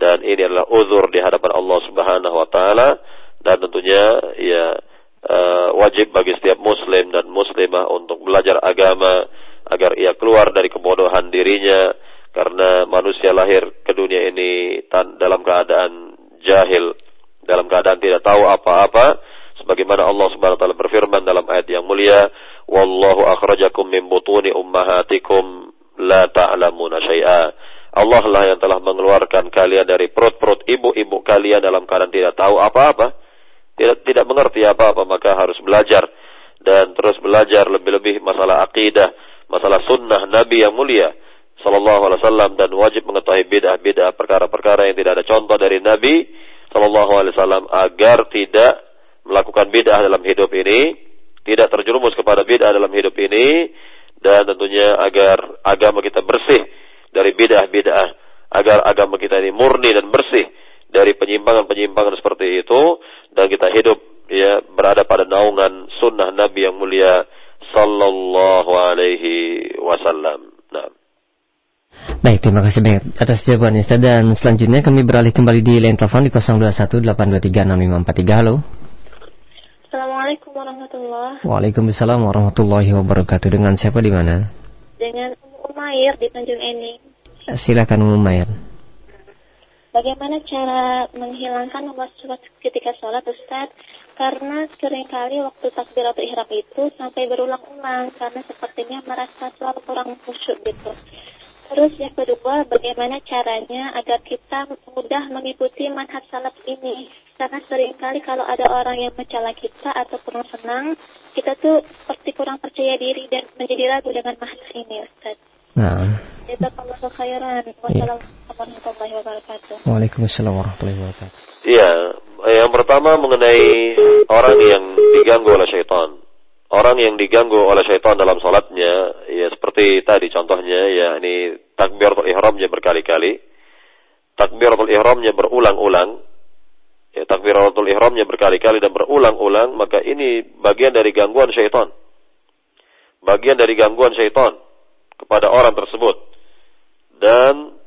dan ini adalah uzur di hadapan Allah Subhanahu wa taala dan tentunya ya uh, wajib bagi setiap muslim dan muslimah untuk belajar agama agar ia keluar dari kebodohan dirinya karena manusia lahir ke dunia ini dalam keadaan jahil dalam keadaan tidak tahu apa-apa. Sebagaimana Allah Subhanahu wa taala berfirman dalam ayat yang mulia wallahu akhrajakum min butuni ummahatikum la ta'lamuna syai'a. Allah lah yang telah mengeluarkan kalian dari perut-perut ibu-ibu kalian dalam keadaan tidak tahu apa-apa tidak tidak mengerti apa-apa maka harus belajar dan terus belajar lebih-lebih masalah akidah masalah sunnah Nabi yang mulia Sallallahu Alaihi Wasallam dan wajib mengetahui bid'ah-bid'ah perkara-perkara yang tidak ada contoh dari Nabi Sallallahu Alaihi Wasallam agar tidak melakukan bid'ah dalam hidup ini, tidak terjerumus kepada bid'ah dalam hidup ini, dan tentunya agar agama kita bersih dari bid'ah-bid'ah, agar agama kita ini murni dan bersih dari penyimpangan-penyimpangan seperti itu, dan kita hidup ya berada pada naungan sunnah Nabi yang mulia Sallallahu Alaihi Wasallam. Nah. Baik, terima kasih banyak atas jawabannya Ustaz. Dan selanjutnya kami beralih kembali di line telepon di 0218236543. Halo. Assalamualaikum warahmatullahi Waalaikumsalam warahmatullahi wabarakatuh. Dengan siapa di mana? Dengan Umair di Tanjung Ening. Silakan Umair. Bagaimana cara menghilangkan waswas ketika sholat Ustaz? Karena sering kali waktu takbiratul ihram itu sampai berulang-ulang karena sepertinya merasa selalu kurang khusyuk gitu. Terus yang kedua, bagaimana caranya agar kita mudah mengikuti manhaj salaf ini? Karena sering kali kalau ada orang yang mencela kita atau kurang senang, kita tuh seperti kurang percaya diri dan menjadi ragu dengan manhaj ini, Ustaz. Nah. Jazakallahu khairan. Wassalamualaikum warahmatullahi wabarakatuh. Waalaikumsalam warahmatullahi wabarakatuh. Iya, yang pertama mengenai orang yang diganggu oleh syaitan orang yang diganggu oleh syaitan dalam salatnya ya seperti tadi contohnya ya ini takbiratul ihramnya berkali-kali takbiratul ihramnya berulang-ulang ya takbiratul ihramnya berkali-kali dan berulang-ulang maka ini bagian dari gangguan syaitan bagian dari gangguan syaitan kepada orang tersebut dan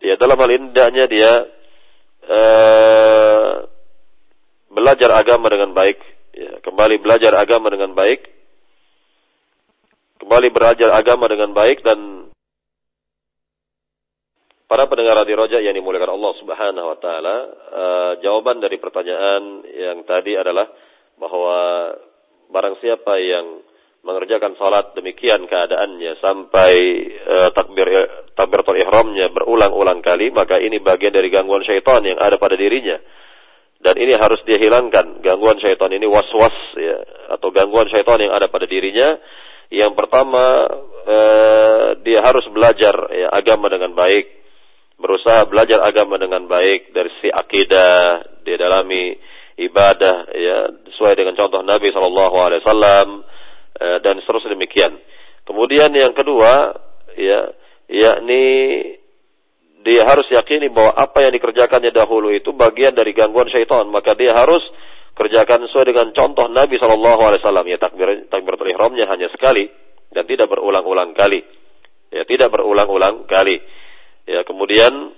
ya dalam hal ini dia uh, belajar agama dengan baik. Ya, kembali belajar agama dengan baik, kembali belajar agama dengan baik dan para pendengar di Roja yang dimuliakan Allah Subhanahu wa taala, uh, jawaban dari pertanyaan yang tadi adalah bahwa barang siapa yang mengerjakan salat demikian keadaannya sampai uh, takbir takbiratul ihramnya berulang-ulang kali maka ini bagian dari gangguan syaitan yang ada pada dirinya. Dan ini harus dia hilangkan. Gangguan syaitan ini was-was ya atau gangguan syaitan yang ada pada dirinya. Yang pertama eh, dia harus belajar ya, agama dengan baik. Berusaha belajar agama dengan baik dari si akidah dia dalami ibadah ya sesuai dengan contoh Nabi eh, dan seterusnya demikian kemudian yang kedua ya yakni dia harus yakini bahwa apa yang dikerjakannya dahulu itu bagian dari gangguan syaitan. Maka dia harus kerjakan sesuai dengan contoh Nabi Shallallahu Alaihi Wasallam. Ya takbir takbiratul ihramnya hanya sekali dan tidak berulang-ulang kali. Ya tidak berulang-ulang kali. Ya kemudian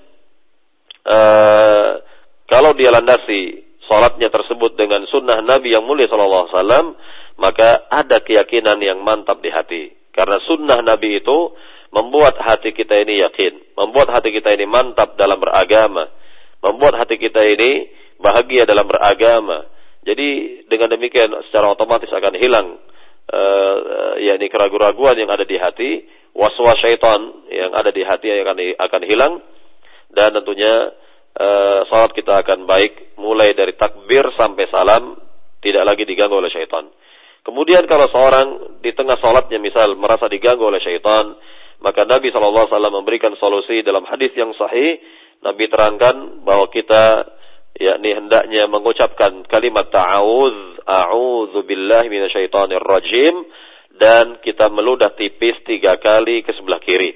uh, kalau dia landasi sholatnya tersebut dengan sunnah Nabi yang mulia Shallallahu Alaihi Wasallam, maka ada keyakinan yang mantap di hati. Karena sunnah Nabi itu membuat hati kita ini yakin, membuat hati kita ini mantap dalam beragama, membuat hati kita ini bahagia dalam beragama. Jadi dengan demikian secara otomatis akan hilang uh, yakni keraguan-raguan yang ada di hati, waswas syaitan yang ada di hati akan akan hilang dan tentunya uh, salat kita akan baik, mulai dari takbir sampai salam tidak lagi diganggu oleh syaitan. Kemudian kalau seorang di tengah sholatnya misal merasa diganggu oleh syaitan, maka Nabi SAW memberikan solusi dalam hadis yang sahih. Nabi terangkan bahwa kita yakni hendaknya mengucapkan kalimat ta'awudz, a'udzu billahi minasyaitonir rajim dan kita meludah tipis tiga kali ke sebelah kiri.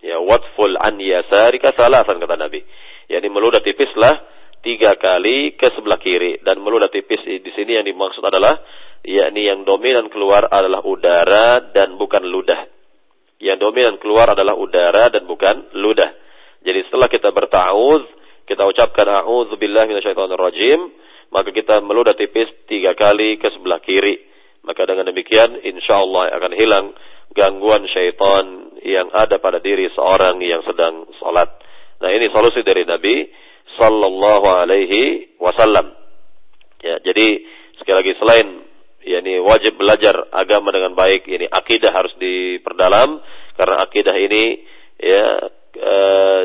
Ya, watful an yasarika salasan kata Nabi. Yani meludah tipislah tiga kali ke sebelah kiri dan meludah tipis di sini yang dimaksud adalah yakni yang dominan keluar adalah udara dan bukan ludah. Yang dominan keluar adalah udara dan bukan ludah. Jadi setelah kita berta'awudz, kita ucapkan a'udzu billahi minasyaitonir rajim, maka kita meludah tipis tiga kali ke sebelah kiri. Maka dengan demikian insya Allah akan hilang gangguan syaitan yang ada pada diri seorang yang sedang sholat. Nah ini solusi dari Nabi Sallallahu Alaihi Wasallam. Ya, jadi sekali lagi selain ya ini wajib belajar agama dengan baik. Ini akidah harus diperdalam. Karena akidah ini ya e,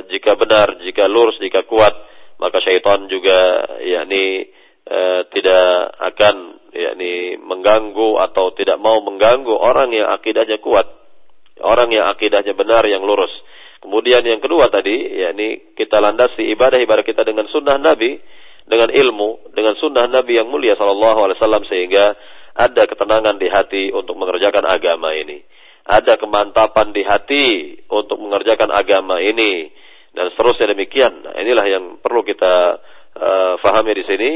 jika benar jika lurus jika kuat maka syaitan juga yakni e, tidak akan yakni mengganggu atau tidak mau mengganggu orang yang akidahnya kuat. Orang yang akidahnya benar yang lurus. Kemudian yang kedua tadi yakni kita landasi ibadah ibadah kita dengan sunnah Nabi dengan ilmu dengan sunnah Nabi yang mulia wasallam sehingga ada ketenangan di hati untuk mengerjakan agama ini. Ada kemantapan di hati untuk mengerjakan agama ini. Dan seterusnya demikian. Nah, inilah yang perlu kita uh, fahami di sini.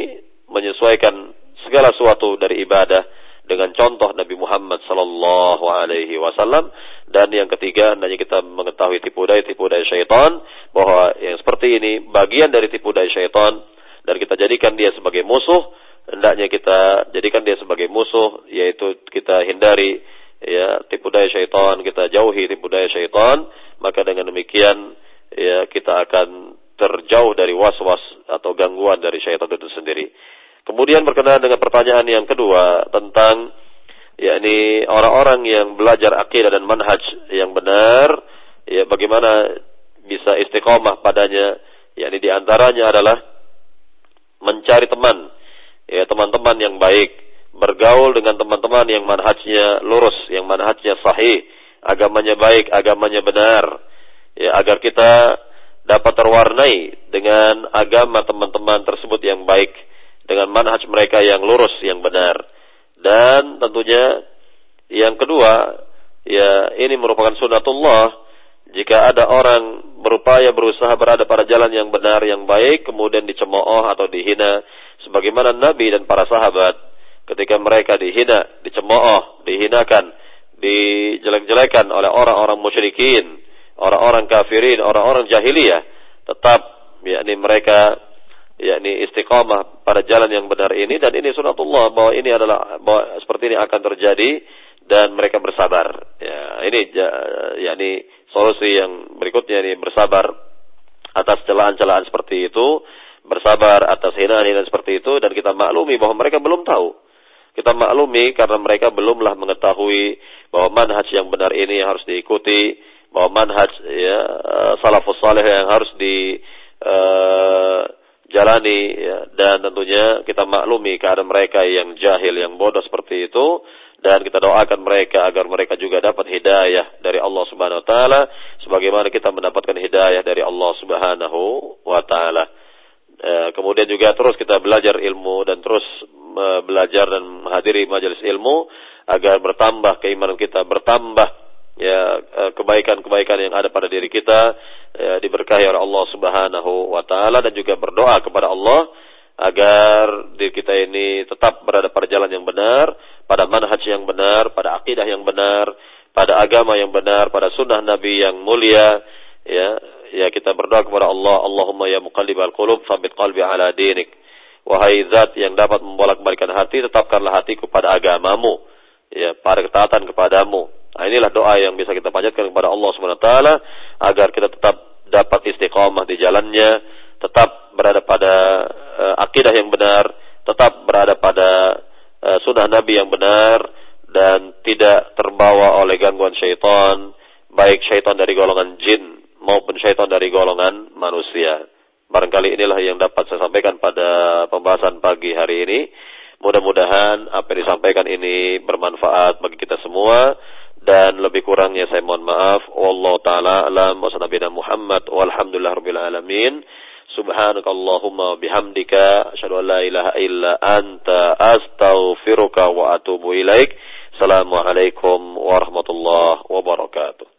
Menyesuaikan segala sesuatu dari ibadah dengan contoh Nabi Muhammad sallallahu alaihi wasallam dan yang ketiga hendaknya kita mengetahui tipu daya tipu daya syaitan bahwa yang seperti ini bagian dari tipu daya syaitan dan kita jadikan dia sebagai musuh hendaknya kita jadikan dia sebagai musuh yaitu kita hindari ya tipu daya syaitan kita jauhi tipu daya syaitan maka dengan demikian ya kita akan terjauh dari was-was atau gangguan dari syaitan itu sendiri. Kemudian berkenaan dengan pertanyaan yang kedua tentang yakni orang-orang yang belajar akidah dan manhaj yang benar ya bagaimana bisa istiqomah padanya. Yakni di antaranya adalah mencari teman ya teman-teman yang baik, bergaul dengan teman-teman yang manhajnya lurus, yang manhajnya sahih, agamanya baik, agamanya benar, ya agar kita dapat terwarnai dengan agama teman-teman tersebut yang baik, dengan manhaj mereka yang lurus, yang benar. Dan tentunya yang kedua, ya ini merupakan sunatullah. Jika ada orang berupaya berusaha berada pada jalan yang benar, yang baik, kemudian dicemooh atau dihina, sebagaimana Nabi dan para sahabat. Ketika mereka dihina, dicemooh, dihinakan, dijelek-jelekan oleh orang-orang musyrikin, orang-orang kafirin, orang-orang jahiliyah, tetap yakni mereka yakni istiqamah pada jalan yang benar ini. Dan ini sunatullah bahwa ini adalah bahwa seperti ini akan terjadi dan mereka bersabar. Ya, ini yakni solusi yang berikutnya ini bersabar atas celaan-celaan seperti itu bersabar atas hinaan-hinaan seperti itu dan kita maklumi bahwa mereka belum tahu. Kita maklumi karena mereka belumlah mengetahui bahwa manhaj yang benar ini harus diikuti, bahwa manhaj ya salafus saleh yang harus di uh, jalani ya, dan tentunya kita maklumi keadaan mereka yang jahil, yang bodoh seperti itu dan kita doakan mereka agar mereka juga dapat hidayah dari Allah Subhanahu wa taala sebagaimana kita mendapatkan hidayah dari Allah Subhanahu wa taala. Eh, kemudian juga terus kita belajar ilmu dan terus belajar dan menghadiri majelis ilmu agar bertambah keimanan kita bertambah ya eh, kebaikan-kebaikan yang ada pada diri kita ya, diberkahi oleh Allah Subhanahu wa taala dan juga berdoa kepada Allah agar diri kita ini tetap berada pada jalan yang benar, pada manhaj yang benar, pada akidah yang benar, pada agama yang benar, pada sunnah Nabi yang mulia, ya ya kita berdoa kepada Allah, Allahumma ya muqallibal qulub fabit qalbi ala dinik. Wahai zat yang dapat membolak-balikan hati, tetapkanlah hatiku pada agamamu, ya, pada ketaatan kepadamu. Nah, inilah doa yang bisa kita panjatkan kepada Allah SWT agar kita tetap dapat istiqomah di jalannya, tetap berada pada uh, akidah yang benar, tetap berada pada uh, sunnah Nabi yang benar dan tidak terbawa oleh gangguan syaitan, baik syaitan dari golongan jin maupun syaitan dari golongan manusia. Barangkali inilah yang dapat saya sampaikan pada pembahasan pagi hari ini. Mudah-mudahan apa yang disampaikan ini bermanfaat bagi kita semua dan lebih kurangnya saya mohon maaf. Wallahu taala alam wa Muhammad walhamdulillah rabbil alamin. Subhanakallahumma bihamdika asyhadu an la ilaha illa anta astaghfiruka wa atubu ilaik. Assalamualaikum warahmatullahi wabarakatuh.